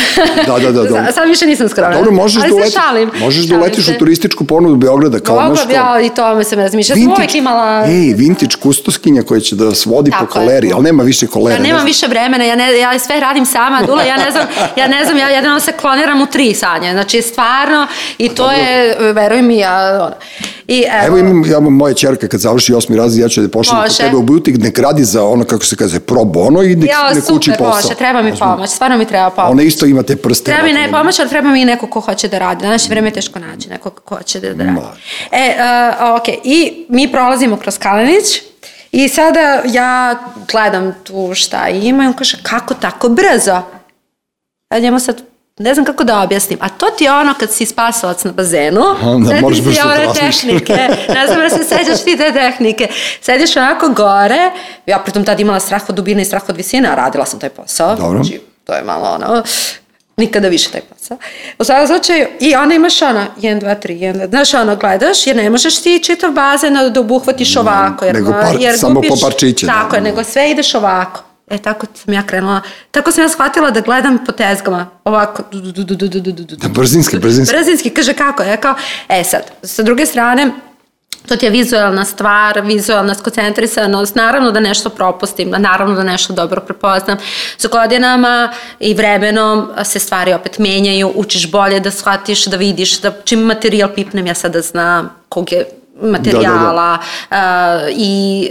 Da, da, da. da. Sad više nisam skromna. Dobro, možeš da uletiš, šalim. Možeš da uletiš u turističku ponudu Beograda kao Mogla nešto. ja i to me se razmišlja. Sam uvijek imala... Ej, vintage kustoskinja koja će da vas vodi Tako po koleri, je. ali nema više kolera. Ja nemam više vremena, ja, ne, ja sve radim sama, Dula, ja ne znam, ja ne znam, ja jedino se kloniram u tri sanje. Znači, stvarno, i to Dobro. je, veruj mi, ja, ono. I evo, evo imam, ja imam moja čerka kad završi osmi razred, ja ću da pošaljem kod tebe u butik, nek radi za ono, kako se kaže, pro bono i nek, ja, nek uči posao. Može, treba mi pomoć, stvarno mi treba pomoć. Ona isto ima te prste. Treba mi ne pomoć, ali treba mi neko ko hoće da radi. Danas je vreme je teško naći neko ko hoće da, da radi. Ma. E, uh, ok, i mi prolazimo kroz Kalenić, I sada ja gledam tu šta ima i on kaže, kako tako brzo? A njemu sad ne znam kako da objasnim, a to ti je ono kad si spasilac na bazenu, Onda, moraš si ove tehnike, ne znam da se seđaš ti te tehnike, sediš onako gore, ja pritom tad imala strah od dubine i strah od visine, a radila sam taj posao, Dobro. znači to je malo ono, nikada više taj posao. U svakom slučaju, i ona imaš ono, 1, 2, 3, 1, 2, znaš, ono, gledaš, jer ne možeš ti čitav bazen da obuhvatiš mm, ovako. Jer, nego par, jer samo gubiš, po parčiće. Da. Tako da, nego sve ideš ovako. E, tako sam ja krenula. Tako sam ja shvatila da gledam po tezgama. Ovako. Da, brzinski, brzinski. Brzinski, kaže kako. Ja kao, e sad, sa druge strane, to ti je vizualna stvar, vizualna skoncentrisanost, naravno da nešto propustim, naravno da nešto dobro prepoznam. Sa godinama i vremenom se stvari opet menjaju, učiš bolje da shvatiš, da vidiš, da čim materijal pipnem ja sada znam kog je materijala uh, i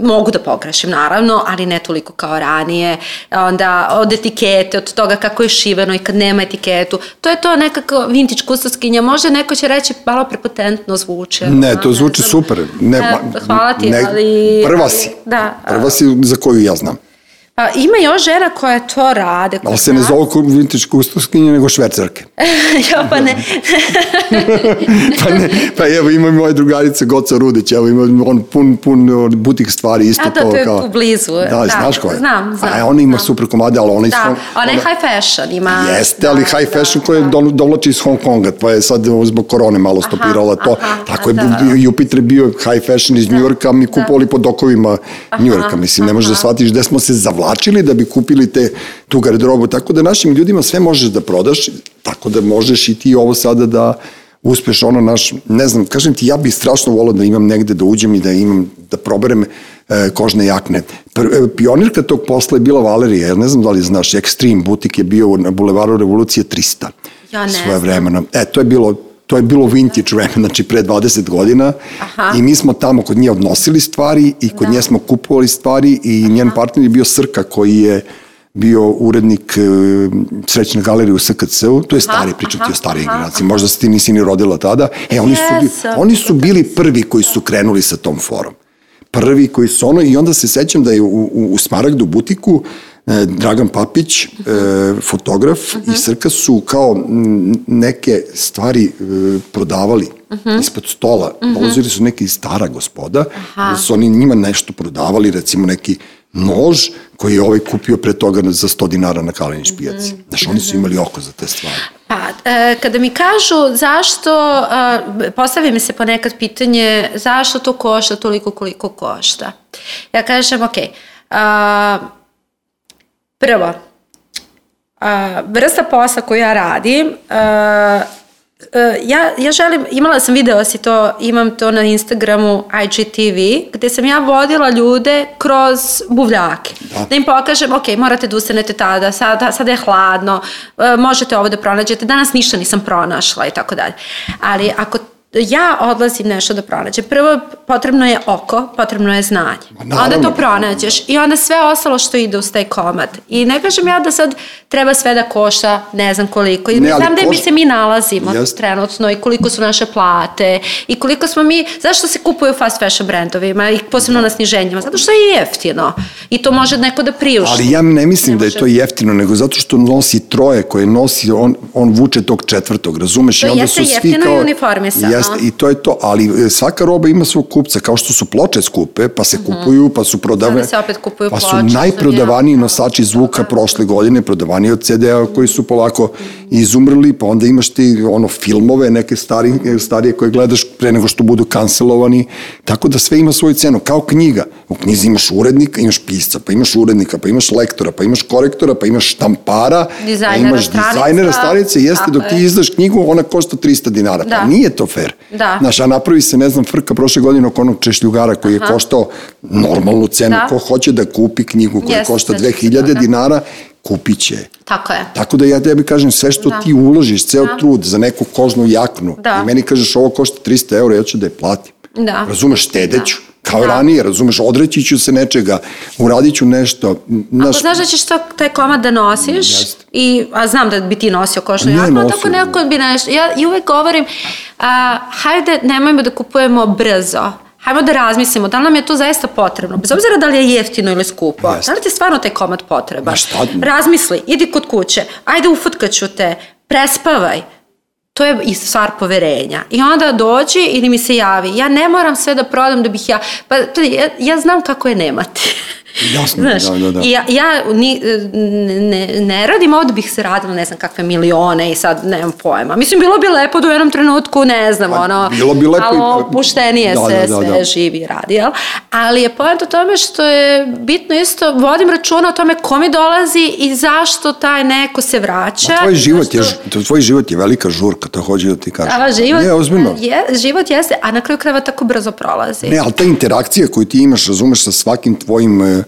uh, mogu da pogrešim naravno, ali ne toliko kao ranije. Onda od etikete, od toga kako je šiveno i kad nema etiketu. To je to nekako vintage kustovskinja. Može neko će reći malo prepotentno zvuče. Ne, to zvuči znam. super. Ne, E, hvala ti, ne, ali... Prva si. Da. Prva si za koju ja znam. Pa ima još žena koje to rade. Ali se ne ko vintage kustoskinje, nego švercerke. ja, pa ne. pa, ne, pa evo ima moja drugarica Goca Rudić, evo ima on pun, pun butik stvari, isto A da, to. to je kao, tu blizu, Da, da, znaš ko je? znam, znam, A ona ima znam. super komade, ali ona iz Da, Hong- ona je high fashion, ima... Jeste, ali da, high da, fashion da. do, dovlači iz Hong Konga, pa je sad zbog korone malo stopirala to. aha, Tako je da. bio- Jupiter bio high fashion iz New Yorka, mi kupovali po dokovima New Yorka. Mislim, ne možeš da shvatiš gde smo se zavlačili da bi kupili te, tu garderobu. Tako da našim ljudima sve možeš da prodaš, tako da možeš i ti ovo sada da uspeš ono naš, ne znam, kažem ti, ja bih strašno volao da imam negde da uđem i da imam, da proberem e, kožne jakne. Pr, e, pionirka tog posla je bila Valerija, ja ne znam da li znaš, Extreme butik je bio na bulevaru Revolucije 300. Ja ne svoje vremena. E, to je bilo to je bilo vintage vreme, znači pre 20 godina Aha. i mi smo tamo kod nje odnosili stvari i kod Da. nje smo kupovali stvari i njen partner je bio Srka koji je bio urednik e, srećne galerije u SKC-u, to je stari, pričam ti aha, o starijoj aha, generaciji, možda se ti nisi ni rodila tada. E, oni su, oni su bili prvi koji su krenuli sa tom forom. Prvi koji su ono, i onda se sećam da je u, u, u Smaragdu butiku e, Dragan Papić, e, fotograf i Srka su kao neke stvari e, prodavali ispod stola. Dolazili su neki stara gospoda, da su oni njima nešto prodavali, recimo neki nož koji je ovaj kupio pre toga za 100 dinara na Kalinić pijaci. Znaš, oni su imali oko za te stvari. Pa, e, kada mi kažu zašto, e, postavi mi se ponekad pitanje zašto to košta toliko koliko košta. Ja kažem, ok, a, prvo, a, vrsta posla koju ja radim, a, ja, ja želim, imala sam video si to, imam to na Instagramu IGTV, gde sam ja vodila ljude kroz buvljake. Da, im pokažem, ok, morate da ustanete tada, sada, sada je hladno, e, možete ovo da pronađete, danas ništa nisam pronašla i tako dalje. Ali ako ja odlazim nešto da pronađem. Prvo, potrebno je oko, potrebno je znanje. naravno. Onda to pronađeš i onda sve ostalo što ide uz taj komad. I ne kažem ja da sad treba sve da košta ne znam koliko. I Ne, znam da mi se mi nalazimo Jeste. trenutno i koliko su naše plate i koliko smo mi, zašto se kupuju fast fashion brendovima i posebno na sniženjima? Zato što je jeftino i to može neko da priušti. Ali ja ne mislim Ne da je to jeftino, nego zato što nosi troje koje nosi, on, on vuče tog četvrtog, razumeš? To I onda jeste su svi jeftino i kao, uniformisano. Jeste, i to je to, ali e, svaka roba ima svog kupca, kao što su ploče skupe, pa se kupuju, pa su prodavane. Sada se opet kupuju Pa su najprodavaniji nosači zvuka prošle godine, prodavaniji od CD-a koji su polako izumrli, pa onda imaš ti ono filmove, neke stari, starije koje gledaš pre nego što budu kancelovani, tako da sve ima svoju cenu, kao knjiga. U knjizi imaš urednika, imaš pisca, pa imaš urednika, pa imaš lektora, pa imaš korektora, pa imaš štampara, Dizajnera pa imaš stranica. dizajnera stranice, jeste dok ti izdaš knjigu, ona košta 300 dinara. Da. Pa nije to fair. Da. Znaš, a napravi se, ne znam, frka prošle godine oko onog češljugara koji je koštao normalnu cenu. Da. Ko hoće da kupi knjigu koja Jeste, košta sećam se 2000 toga. dinara, kupit će. Tako je. Tako da ja tebi kažem, sve što Da. ti uložiš, ceo Da. trud za neku kožnu jaknu, Da. i meni kažeš ovo košta 300 eura, ja ću da je platim. Da. Razumeš, štedeću. Kao Da. ranije, razumeš, odreći ću se nečega, uradit ću nešto. Naš, Ako znaš da ćeš to, taj komad da nosiš, Jeste. i, a znam da bi ti nosio košnu Ne, jaknu, a nosio tako neko bi nešto, ja i uvek govorim, a, hajde nemojmo da kupujemo brzo, hajmo da razmislimo da li nam je to zaista potrebno, bez obzira da li je jeftino ili skupo, Jeste. da li ti je stvarno taj komad potreban? Ma šta? Razmisli, idi kod kuće, ajde ufutkaću te, prespavaj, To je i stvar poverenja. I onda dođi ili mi se javi. Ja ne moram sve da prodam da bih ja... Pa je- ja, ja znam kako je nemati. Jasno, Znaš, da, da, da. Ja, ja ni, ne, ne radim ovde bih se radila ne znam kakve milione i sad nemam pojma. Mislim, bilo bi lepo da u jednom trenutku, ne znam, Pa, ono, bilo bi lepo i- malo puštenije Da, se da, da, sve da. živi i radi, jel? Ali je point u tome što je bitno isto, vodim računa o tome ko mi dolazi i zašto taj neko se vraća. Tvoj život, je, zašto- ž- tvoj život je velika žurka, to hoću da ti kažem. A, život, Ne, ozbiljno. je, život jeste, a na kraju krajeva tako brzo prolazi. Ne, ali ta interakcija koju ti imaš, razumeš, sa svakim tvojim e,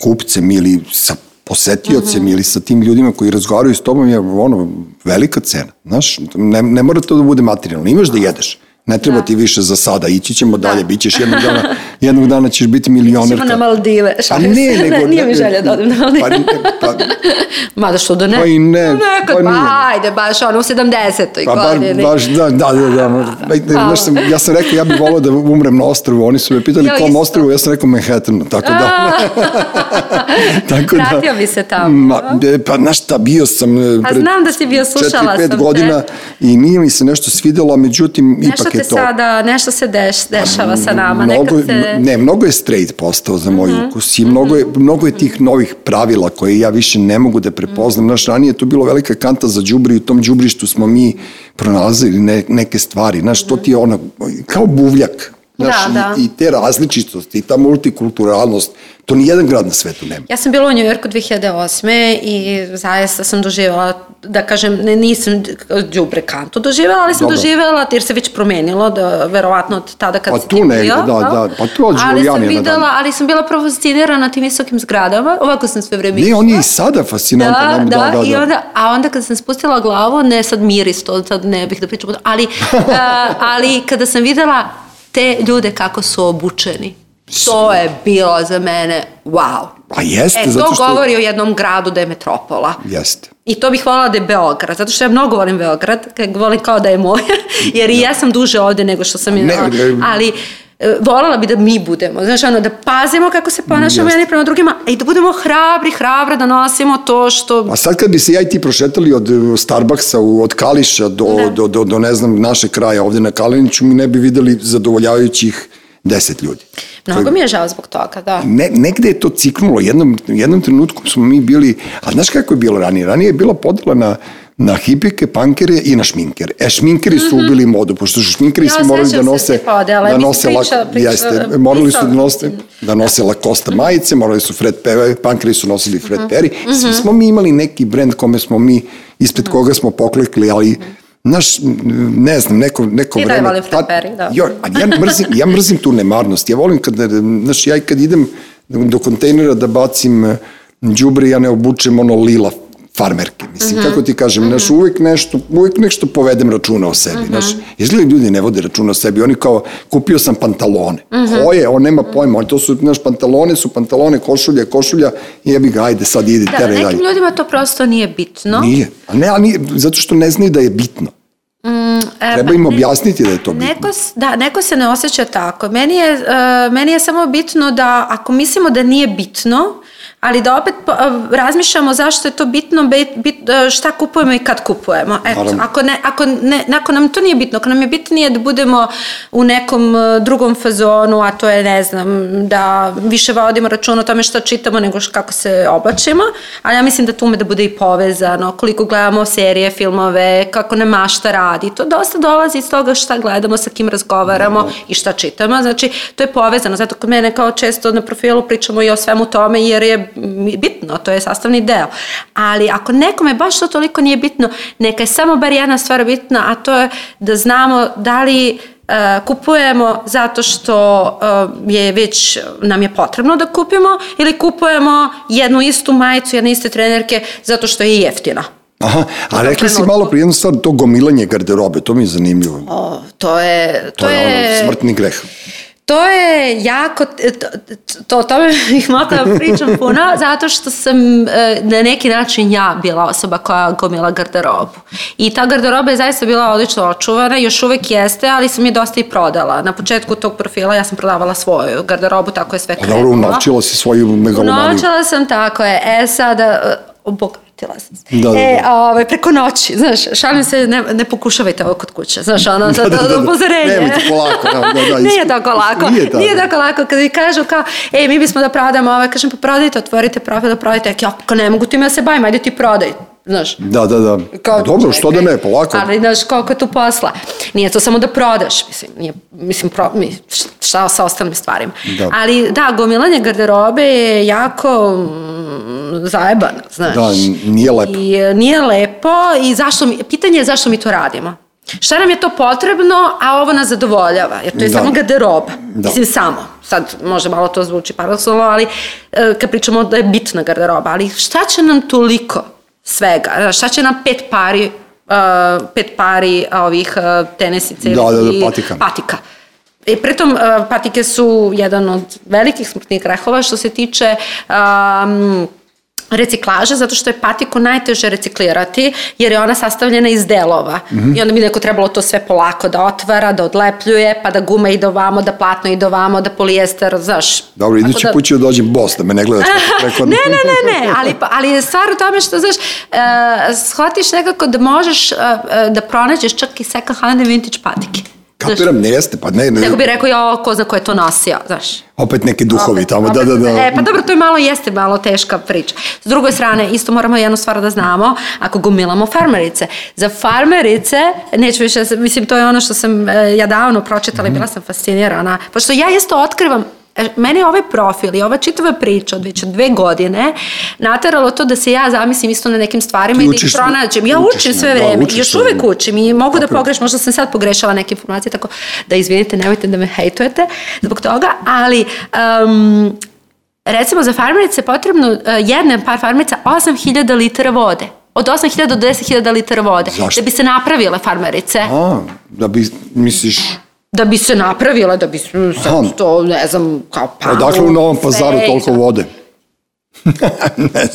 kupcem ili sa posetiocem Mhm. ili sa tim ljudima koji razgovaraju s tobom je ono, velika cena. Znaš, ne, ne mora to da bude materijalno. Imaš da jedeš. Ne treba Da. ti više za sada, ići ćemo dalje, bit ćeš jednog dana, jednog dana ćeš biti milionerka. Ćemo na Maldive. Pa ne, nego... Nije mi želja da odem na Maldive. Pa, ne, pa, Mada što da ne? Pa i ne, Nekad, pa pa, ajde, baš ono u 70. Pa bar, godini. baš, da, da, da, da. da. Znaš, sam, ja sam rekao, ja bih volao da umrem na ostrvu. Oni su me pitali Ja kom isto. ostrvu, ja sam rekao Manhattanu, tako da. tako da. Vratio bi se tamo. Ma, de, pa, znaš šta, bio sam e, Pa znam da si bio, slušala 4-5 sam godina te. i nije mi se nešto svidelo, međutim, ipak je to. sada, nešto se deš, dešava sa nama. Mnogo, Nekad se... Ne, mnogo je straight postao za moj Mhm. ukus i mnogo je, mnogo je tih novih pravila koje ja više ne mogu da prepoznam. Znaš, ranije je to bilo velika kanta za đubri i u tom đubrištu smo mi pronalazili ne, neke stvari. Znaš, to ti je ono, kao buvljak. Znaš, Da, da. i, i te različitosti, i ta multikulturalnost, to ni jedan grad na svetu nema. Ja sam bila u Njujorku 2008. i zaista sam doživjela, da kažem, ne, nisam đubre kantu doživjela, ali sam Dobro. doživjela, jer se već promenilo, da, verovatno od tada kad Pa si tu negde, bio, da, jel? da, pa to od Ali sam na videla, ali sam bila prvo fascinirana tim visokim zgradama, ovako sam sve vreme Ne, on je i sada fascinantan. Da, nam- da, da, da, i da. onda, a onda kada sam spustila glavu, ne sad miris, to sad ne bih da pričam, ali, a, ali kada sam videla te ljude kako su obučeni, to je bilo za mene wow. Pa jeste, E, to zato što... govori o jednom gradu da je metropola. Jeste. I to bih voljela da je Beograd, zato što ja mnogo volim Beograd, volim kao da je moj, jer i ja sam duže ovde nego što sam Ne, ne. ali e, voljela bi da mi budemo, znaš, ono, da pazimo kako se ponašamo Jeste. jedni prema drugima, a i da budemo hrabri, hrabre da nosimo to što A sad kad bi se ja i ti prošetali od e, Starbucksa, u- od Kališa do, Da. do, do, do, ne znam, naše kraja ovde na Kaleniću, mi ne bi videli zadovoljavajućih deset ljudi. Mnogo mi je žao zbog toga, da. Ne, negde je to ciknulo, jednom, jednom trenutku smo mi bili, a znaš kako je bilo ranije? Ranije je bila podela na, na hipike, pankere i na šminkere. E, šminkeri su ubili modu, pošto su šminkeri Mhm. Ja su morali da nose, da nose, priča- lak- priča- jeste, morali su da nose, da nose Lacoste majice, morali su Fred Perry, pankeri su nosili Fred Mhm. Perry, svi smo mi imali neki brend kome smo mi, ispred koga smo poklekli, ali Naš, ne znam, neko, neko I da, vreme... volim Fred tad- Perry, da. Jo, ja mrzim, ja mrzim tu nemarnost. Ja volim kad, znaš, ja i kad idem do kontejnera da bacim eh, đubre, ja ne obučem ono lila farmerke. Mislim, kako ti kažem, znaš, uvek nešto, uvek nešto povedem računa o sebi, znaš. Izgleda ljudi ne vode računa o sebi, oni kao, kupio sam pantalone. Koje? On nema pojma, on to su, znaš, pantalone su pantalone, košulja, košulja, jebi ga, ajde, sad ide, Da, teraj dalje. nekim ljudima to prosto nije bitno. Nije. A ne, a nije, zato što ne znaju da je bitno. E, Treba pa im objasniti da je to bitno. Neko, da, neko se ne osjeća tako. Meni je, uh, meni je samo bitno da ako mislimo da nije bitno, ali da opet razmišljamo zašto je to bitno, bit, uh, šta kupujemo i kad kupujemo. Eto, ako, ne, ako, ne, ako nam to nije bitno, ako nam je bitnije da budemo u nekom uh, drugom fazonu, a to je, ne znam, da više vodimo račun o tome što čitamo nego kako se oblačimo, ali ja mislim da to ume da bude i povezano, koliko gledamo serije, filmove, kako nam mašta radi. To dosta dolazi iz toga šta gledamo, sa kim razgovaramo i šta čitamo. Znači, to je povezano. Zato kod mene kao često na profilu pričamo i o svemu tome jer je bitno, to je sastavni deo. Ali ako nekome baš to toliko nije bitno, neka je samo bar jedna stvar bitna, a to je da znamo da li Uh, kupujemo zato što uh, je već nam je potrebno da kupimo ili kupujemo jednu istu majicu, jedne iste trenerke zato što je jeftina. Aha, a rekli si malo prije jednu stvar, to gomilanje garderobe, to mi je zanimljivo. O, to je... to je ono smrtni greh. To je jako, to, to, o tome bih mogla da pričam puno, zato što sam e, na neki način ja bila osoba koja gomila garderobu. I ta garderoba je zaista bila odlično očuvana, još uvek jeste, ali sam je dosta i prodala. Na početku tog profila ja sam prodavala svoju garderobu, tako je sve krenulo. dobro, unovčila si svoju megalomaniju. Unovčila sam, tako je. E sada, e, bog, uplatila sam se. Da, da, E, da. ovaj, preko noći, znaš, šalim se, ne, ne pokušavajte ovo kod kuće, znaš, ono, da, da, da, upozorenje. Nemojte polako, da, da, da, Nije tako lako, Nije tako. nije tako lako, kad mi kažu kao, ej, mi bismo da prodamo ove, kažem, pa prodajte, otvorite profil, da prodajte, ja, kao ne mogu time ja se bavim, ajde ti prodaj, znaš. Da, da, da. Kao, Dobro, što da ne, polako. Ali, znaš, koliko je tu posla. Nije to samo da prodaš, mislim, nije, mislim, pro, mi, šta sa ostalim stvarima. Da. Ali, da, gomilanje garderobe je jako mm, zajebano, znaš. Da, nije lepo. I nije lepo i zašto mi, pitanje je zašto mi to radimo. Šta nam je to potrebno, a ovo nas zadovoljava, jer to je Da. samo garderoba. Da. Mislim, samo. Sad, može malo to zvuči paradoksalno, ali e, kad pričamo da je bitna garderoba, ali šta će nam toliko svega? Šta će nam pet pari uh, pet pari ovih uh, tenesica Da, da, da, i patika. patika. I pritom uh, patike su jedan od velikih smrtnih grehova što se tiče um, reciklaže, zato što je patiku najteže reciklirati, jer je ona sastavljena iz delova. Mhm. I onda bi neko trebalo to sve polako da otvara, da odlepljuje, pa da guma ide ovamo, da platno ide ovamo, da polijester, znaš. Dobro, idući da- put ću da dođem bos, da me ne gledaš preko... ne, ne, ne, ne, ali, pa- ali je stvar u tome što, znaš, uh, shvatiš nekako da možeš uh, da pronađeš čak i second hand vintage patike. Kapiram, ne jeste, pa ne, ne, Nego bi rekao, jo, ko zna ko je to nosio, znaš. opet neki duhovi Opet- tamo, da, opet- da, da. E, pa dobro, to je malo, jeste malo teška priča. S druge strane, isto moramo jednu stvar da znamo, ako gomilamo farmerice. Za farmerice, neću više, da mislim, to je ono što sam e, ja davno pročitala i bila sam fascinirana. Pošto ja isto otkrivam, e, meni je ovaj profil i ova čitava priča od već dve godine nateralo to da se ja zamislim isto na nekim stvarima i da ih pronađem. Ja učim sve da, vreme, još uvek učim i mogu da pogrešim, možda sam sad pogrešala neke informacije, tako da izvinite, nemojte da me hejtujete zbog toga, ali um, recimo za farmerice je potrebno uh, jedan par farmerica 8000 litara vode. Od 8000 do 10.000 litara vode. Zašto? Da bi se napravile farmerice. A, da bi, misliš, Da bi se napravile, da bi se to, ne znam, kao pa... odakle u Novom pazaru toliko to. vode?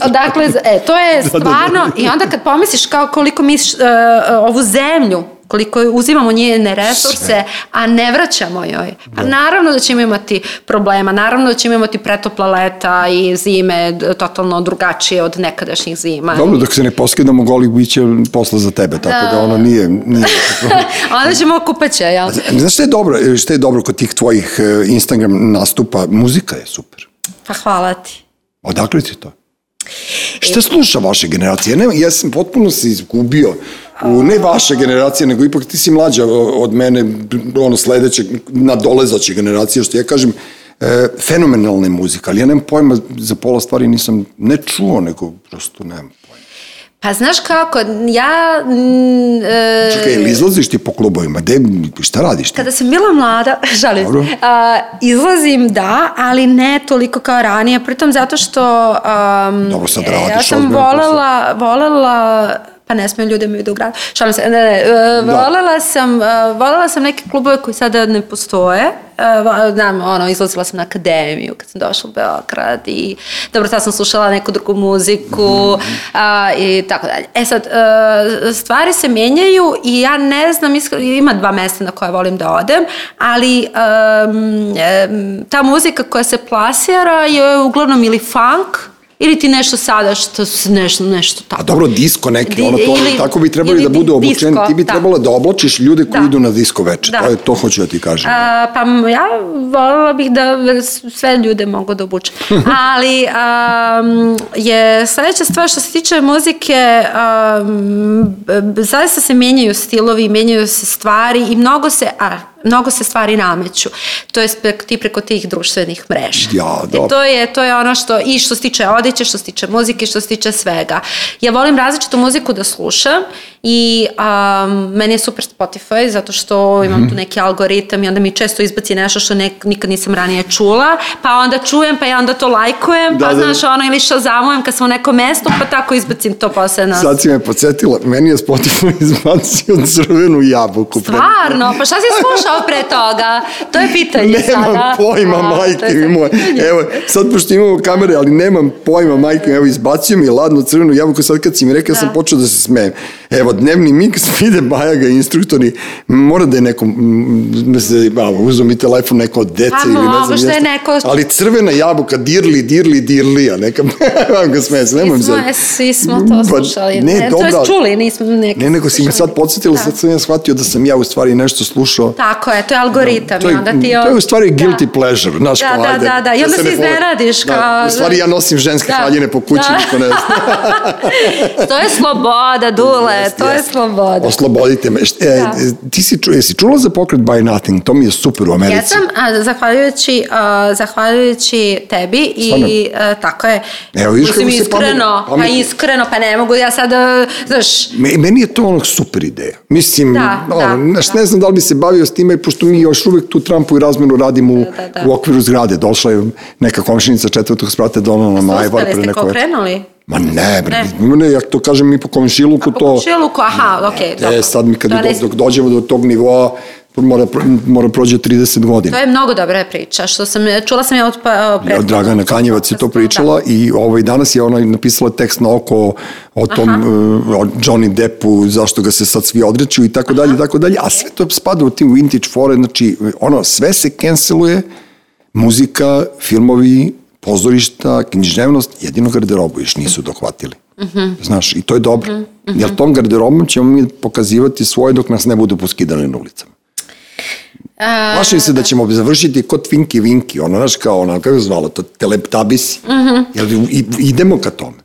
Dakle, e, to je da, da. stvarno, i onda kad pomisliš kao koliko mi š- e, e, ovu zemlju, koliko uzimamo njene resurse, a ne vraćamo joj. A naravno da ćemo imati problema, naravno da ćemo imati pretopla leta i zime totalno drugačije od nekadašnjih zima. Dobro, dok se ne poskidamo goli, bit će posla za tebe, tako da, Da. ono nije... nije Onda ćemo kupaće, jel? Znaš šta je dobro, šta je dobro kod tih tvojih e, Instagram nastupa? Muzika je super. Pa hvala ti. Odakle ti to? Šta sluša vaša generacija? Ne, ja sam potpuno se izgubio u ne vaša generacija, nego ipak ti si mlađa od mene, ono sledeće, nadolezaće generacije, što ja kažem, e, fenomenalna je muzika, ali ja nemam pojma, za pola stvari nisam ne čuo, nego prosto nemam pojma. Pa znaš kako, ja... mm, e, Čekaj, ili izlaziš ti po klubovima? De, šta radiš ti? Kada sam bila mlada, šalim Dobro. a, izlazim da, ali ne toliko kao ranije, pritom zato što um, Dobro, sad e, ja radiš sam ozbiljno volela, volela pa ne smiju ljudi mi da u gradu. Šalim se, ne, ne, e, Da. volela sam, e, volela sam neke klubove koji sada ne postoje. E, Znam, ono, izlazila sam na akademiju kad sam došla u Beograd i dobro, tad sam slušala neku drugu muziku a, i tako dalje. E sad, stvari se menjaju i ja ne znam, ima dva mesta na koje volim da odem, ali ta muzika koja se plasira je uglavnom ili funk, ili ti nešto sada što nešto, nešto tako. A dobro, disko neki, ono to, ili- tako bi trebali da budu obučeni, disko, ti bi da. trebala da oblačiš ljude koji Da. idu na disko veče, Da. to, je, to hoću da ti kažem. A, pa ja voljela bih da sve ljude mogu da obučem. Ali um, je sledeća stvar što se tiče muzike, b- zaista se menjaju stilovi, menjaju se stvari i mnogo se, a, mnogo se stvari nameću. To je ti preko tih društvenih mreža. Ja, I dobro. to je, to je ono što, i što se tiče odeće, što se tiče muzike, što se tiče svega. Ja volim različitu muziku da slušam i um, meni je super Spotify zato što imam Mhm. tu neki algoritam i onda mi često izbaci nešto što nek, nikad nisam ranije čula, pa onda čujem, pa ja onda to lajkujem, Da, pa da. znaš ono ili šazamujem kad sam u nekom mestu, pa tako izbacim to posle. Sad si me podsjetila, meni je Spotify izbacio crvenu jabuku. pre- Stvarno, pa šta si slušao pre toga? To je pitanje sada. Nemam pojma, A, majke mi moje. Evo, sad pošto imamo kamere, ali nemam pojma, majke mi, evo, izbacio mi je ladnu crvenu jabuku, sad kad si mi rekao, ja sam Da. počeo da se smejem. Evo, Evo, dnevni miks, vide Bajaga, instruktori, mora da je neko, mm, da se, mi telefon neko od dece Pa, ili ne znam. što je jeste. neko- Ali crvena jabuka, dirli, dirli, dirli, a neka, vam ga nemoj Svi se. svi smo to Pa, slušali. ne, to dobro, jest ali- čuli, nismo neki Ne, nego si me sad podsjetila, Da. sad sam ja shvatio da sam ja u stvari nešto slušao. Tako je, to je algoritam. To i je, onda ti to je u stvari da. guilty pleasure, znaš, Da, da, da, da. I onda se ne iznenadiš Da, kao- u stvari ja nosim ženske Da. haljine po kući, Da. niko ne zna. To je sloboda, Dule, To je jeste. sloboda. Oslobodite me. E, Da. ti si, ču, jesi čula za pokret Buy Nothing? To mi je super u Americi. Jesam, a, zahvaljujući, a, zahvaljujući tebi i a, tako je. Evo, vidiš Mislim, kako se iskreno, pa pametno. iskreno, pa ne mogu ja sad, a, znaš, Me, meni je to ono super ideja. Mislim, Da, ono, da, znaš, da. ne znam da li bi se bavio s time, pošto mi još uvek tu Trumpu i razmenu radimo u, Da, da, da. u okviru zgrade. Došla je neka komšinica četvrtog sprata donala na Majvar uspeli ste kao krenuli? Ma ne, bre, Ne. ne. ja to kažem mi po komšiluku to... Po šiluku, aha, okej, dobro. E, sad mi kad do, dok dođemo do tog nivoa, mora, mora prođe 30 godina. To je mnogo dobra priča, što sam, čula sam je od, pa, Ja, Dragana Kanjevac je to podcasta, pričala i ovaj, danas je ona napisala tekst na oko o tom uh, o Johnny Deppu, zašto ga se sad svi odreću i tako dalje, i tako dalje, a sve to spada u tim vintage fore, znači ono, sve se canceluje, muzika, filmovi, pozorišta, književnost, jedino garderobu još nisu dohvatili. Znaš, i to je dobro. Jer tom garderobom ćemo mi pokazivati svoje dok nas ne budu poskidali na ulicama. A, Plašim se da ćemo završiti kod Vinki Vinki, ono, znaš, kao ono, kako je zvalo to, teleptabisi. Mm -hmm. Jel, i, idemo ka tome.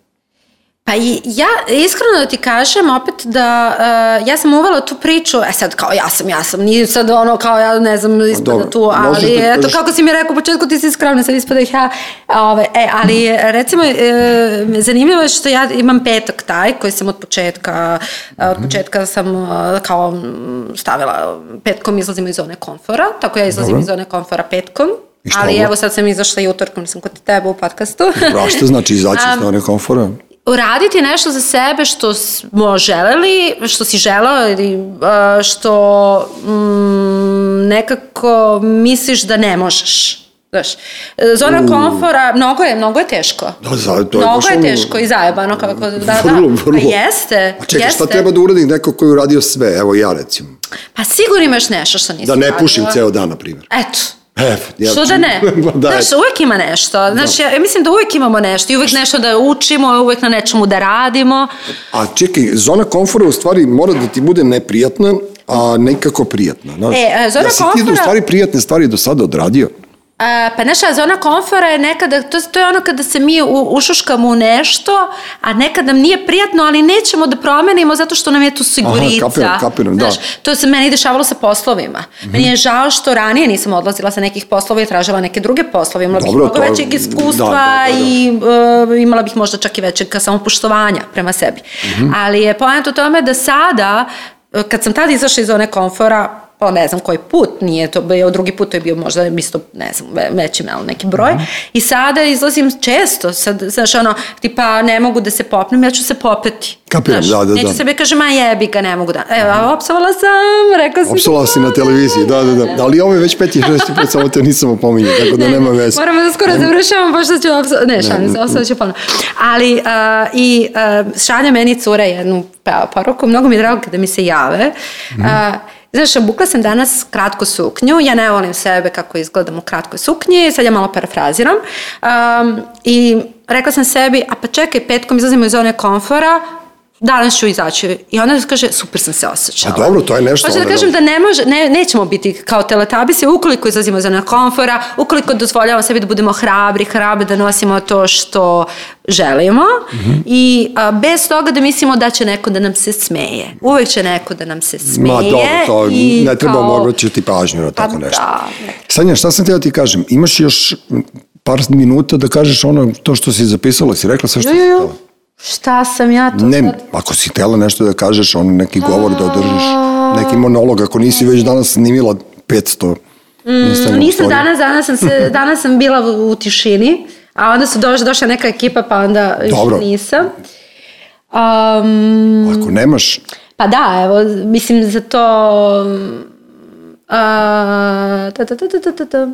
Pa i ja, iskreno da ti kažem opet da uh, ja sam uvela tu priču, e sad kao ja sam, ja sam, nije sad ono kao ja ne znam ispada dobro, tu, ali da eto kako si mi rekao u početku ti si skromna, sad ispada ih ja, ove, e, ali recimo e, zanimljivo je što ja imam petak taj koji sam od početka, Mhm. od početka sam kao stavila, petkom izlazimo iz zone komfora, tako ja izlazim Dobro. iz zone komfora petkom, ali ovo? evo sad sam izašla i utorkom, sam kod tebe u podcastu. Bra, šta znači izaći iz one komfora? Uraditi nešto za sebe što smo želeli, što si želeo ili što mm, nekako misliš da ne možeš. Znaš, zona komfora, mnogo je, mnogo je teško. Da, za, to je mnogo je teško i zajebano. Kako, da, da, Vrlo, vrlo. Pa jeste, A čekaj, jeste. šta treba da uradi neko koji je uradio sve? Evo ja recimo. Pa sigurno imaš nešto što nisi Da ne radila. pušim ceo dan, na primjer. Eto. E, ja, Što da ne? da, Znaš, uvek ima nešto. Znaš, ja, ja mislim da uvek imamo nešto i uvek nešto da učimo, uvek na nečemu da radimo. A čekaj, zona komfora u stvari mora da ti bude neprijatna, a nekako prijatna. Znaš. E, a zona ja si ti da u komfora- stvari prijatne stvari do sada odradio? A, pa naša zona komfora je nekada, to, to je ono kada se mi u, ušuškamo u nešto, a nekad nam nije prijatno, ali nećemo da promenimo zato što nam je tu sigurica. kapiram, kapiram, da. Znaš, to se meni dešavalo sa poslovima. Mhm. Meni je žao što ranije nisam odlazila sa nekih poslova i tražila neke druge poslove. Imala bih Dobro, mnogo to je- većeg iskustva da, da, da, da. i uh, imala bih možda čak i većeg samopoštovanja prema sebi. Mhm. Ali je poenta u tome da sada, uh, kad sam tada izašla iz zone komfora, po ne znam koji put, nije to bio, drugi put to je bio možda isto, ne znam, ve, veći malo neki broj. Mhm. I sada izlazim često, sad, znaš, ono, tipa ne mogu da se popnem, ja ću se popeti. Kapiram, Znaš, da, da, Neću da. sebi kažem, a jebi ga, ne mogu da. Evo, a opsovala sam, rekao sam. Opsala si na televiziji, da, da, da. Ali ovo je već peti, šesti put, samo te nisam opominjao, tako da nema veze. Moramo da skoro završavamo, pošto ću opso... Ne, šalim se, opsovat ću ponovno. Ali, uh, i uh, šalja meni cura jednu pa, poruku, mnogo mi je drago kada mi se jave. Uh, Znaš, obukla sam danas kratku suknju, ja ne volim sebe kako izgledam u kratkoj suknji, sad ja malo parafraziram. Um, I rekla sam sebi, a pa čekaj, petkom izlazimo iz zone komfora, danas ću izaći. I ona kaže, super sam se osjećala. A dobro, to je nešto, Hoću da kažem da- da ne može, ne, nećemo biti kao teletabisi ukoliko izlazimo iz zone komfora, ukoliko dozvoljavamo sebi da budemo hrabri, hrabri da nosimo to što želimo i a, bez toga da mislimo da će neko da nam se smeje. Uvek će neko da nam se smeje. Ma dobro, to i ne treba kao- obraćati pažnju na tako Pa nešto. da. Sanja, šta sam te da ti kažem? Imaš još par minuta da kažeš ono, to što si zapisala, si rekla sve što Jo, si jo, jo. htjela? Šta sam ja to Ne, sad? ako si htjela nešto da kažeš, ono neki govor da održiš, neki monolog, ako nisi već danas snimila 500 Instagram Mm, Nisam danas, danas sam, se, danas sam bila u, u tišini, a onda su došla, došla neka ekipa, pa onda Dobro. nisam. Um, Ako nemaš, Pa da, evo, mislim za to... A, ta, ta, ta, ta, ta, ta, ta.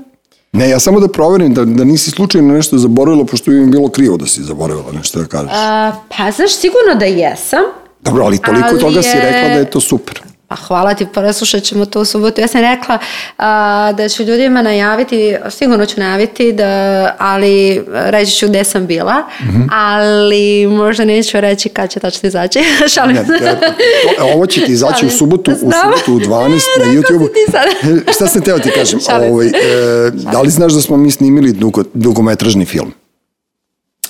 Ne, ja samo da proverim da, da nisi slučajno nešto zaboravila, pošto bi mi bilo krivo da si zaboravila nešto da kažeš. A, pa znaš, sigurno da jesam. Dobro, ali toliko Ali toga si je- rekla da je to super. Pa hvala ti, preslušat ćemo to u subotu. Ja sam rekla a, da ću ljudima najaviti, sigurno ću najaviti, da, ali reći ću gde sam bila, Mhm. ali možda neću reći kad će tačno izaći. Šalim Ne, se. to- e, ovo će ti izaći u subotu, u subotu u 12 Ne, na YouTube. sad. Šta sam teo ti kažem? Se. Ovaj, e, da li znaš da smo mi snimili dugo, dugometražni film?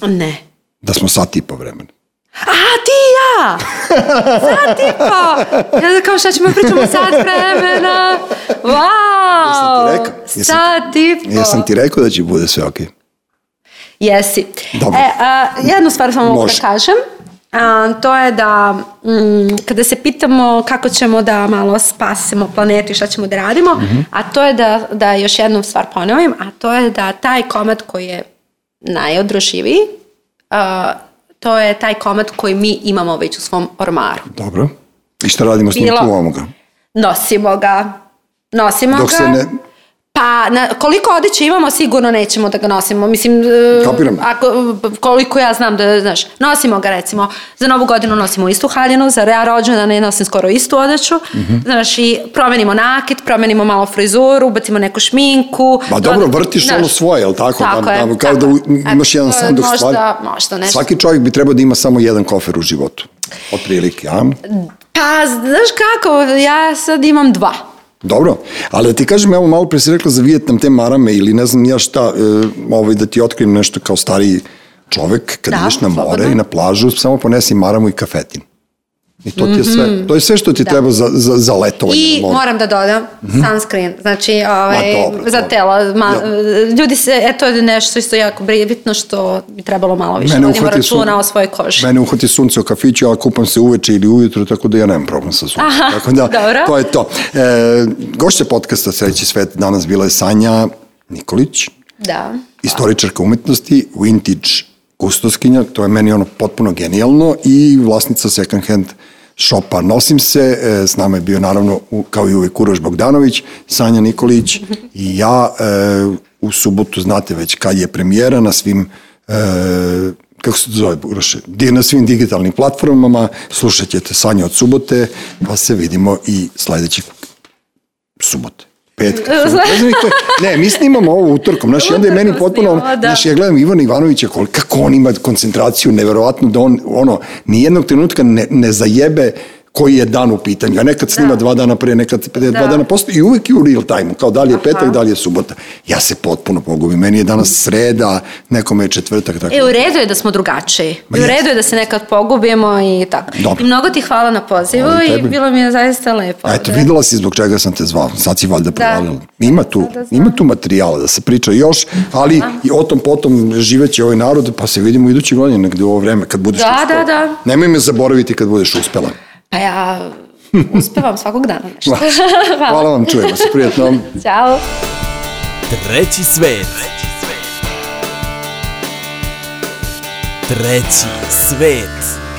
Ne. Da smo sat i po vremena. A, ti i ja! Sad ti pa! Ja kao šta ćemo pričamo sat vremena? Wow! Jesam ti rekao? Jesam- Sad ti pa! Jesam ti rekao da će bude sve okej. Jesi. Dobro. E, a, jednu stvar samo mogu da kažem. A, to je da mm, kada se pitamo kako ćemo da malo spasimo planetu i šta ćemo da radimo, Mhm. a to je da, da još jednu stvar ponovim, a to je da taj komad koji je najodrživiji, a, to je taj komad koji mi imamo već u svom ormaru. Dobro. I šta radimo s njim Bilo- tu ovoga? Nosimo ga, nosimo Dok ga. se ne... Pa, na, koliko odeće imamo, sigurno nećemo da ga nosimo. Mislim, e, Kapiram. ako, koliko ja znam da, znaš, nosimo ga recimo, za novu godinu nosimo istu haljinu, za ja rođendane nosim skoro istu odeću, Mhm. znaš, i promenimo nakit, promenimo malo frizuru, ubacimo neku šminku. Ma dobro, vrtiš znaš, ono svoje, jel tako? Tako da, je, da, kao tako da imaš Eto, jedan sanduk možda, stvari. Možda nešto. Svaki čovjek bi trebao da ima samo jedan kofer u životu. Otprilike, a? Pa, znaš kako, ja sad imam dva. Dobro, ali da ti kažem, evo malo pre si rekla za Vijetnam te marame ili ne znam ja šta, e, ovaj, da ti otkrijem nešto kao stariji čovek, kad Da, ideš na more slobodno. i na plažu, samo ponesi maramu i kafetin. I to ti je sve, to je sve što ti treba za, za, za letovanje Mhm. I na moru. moram da dodam sunscreen, znači ovaj, Ma, dobro, za telo. Ma, Ja. Ljudi se, eto je nešto isto jako bitno što bi trebalo malo više Mene vodimo uhvati računa sun- o svojoj koži. Mene uhvati sunce u kafiću, ja kupam se uveče ili ujutro, tako da ja nemam problem sa suncem. Aha, tako da, dobro. to je to. E, gošća podcasta Sreći svet danas bila je Sanja Nikolić, Da. istoričarka umetnosti, vintage kustoskinja, to je meni ono potpuno genijalno i vlasnica second hand šopa Nosim se, e, s nama je bio naravno kao i uvek Uroš Bogdanović, Sanja Nikolić i ja e, u subotu znate već kad je premijera na svim e, kako se zove Uroše, na svim digitalnim platformama, slušat ćete Sanja od subote, pa se vidimo i sledećeg subote. Petka. Ne, mi snimamo ovo utorkom, znaš, i onda je meni potpuno, snimamo, da. znaš, ja gledam Ivana Ivanovića, kol- kako on ima koncentraciju, neverovatno da on, ono, nijednog trenutka ne, ne zajebe koji je dan u pitanju, a nekad snima Da. dva dana pre, nekad dva Da. dana posle i uvek je u real time kao da li je Aha. petak, da li je subota. Ja se potpuno pogubim, meni je danas sreda, nekome je četvrtak, tako E, u redu je da smo drugačiji. Ma I u redu je da se nekad pogubimo i tako. Dobro. I mnogo ti hvala na pozivu Hvala i i bilo mi je zaista lepo. A eto, Da. videla si zbog čega sam te zvao, sad si valjda provalila. Ima tu, Da, da, ima tu materijala da se priča još, ali i o tom potom živeće ovaj narod, pa se vidimo idući godine negde u ovo vreme, kad budeš Da, uspela. da, da. Nemoj me zaboraviti kad budeš uspela. Pa ja uspevam svakog dana nešto. Hvala vam, čujemo se, prijatno. Ćao. Treći svet. Treći svet.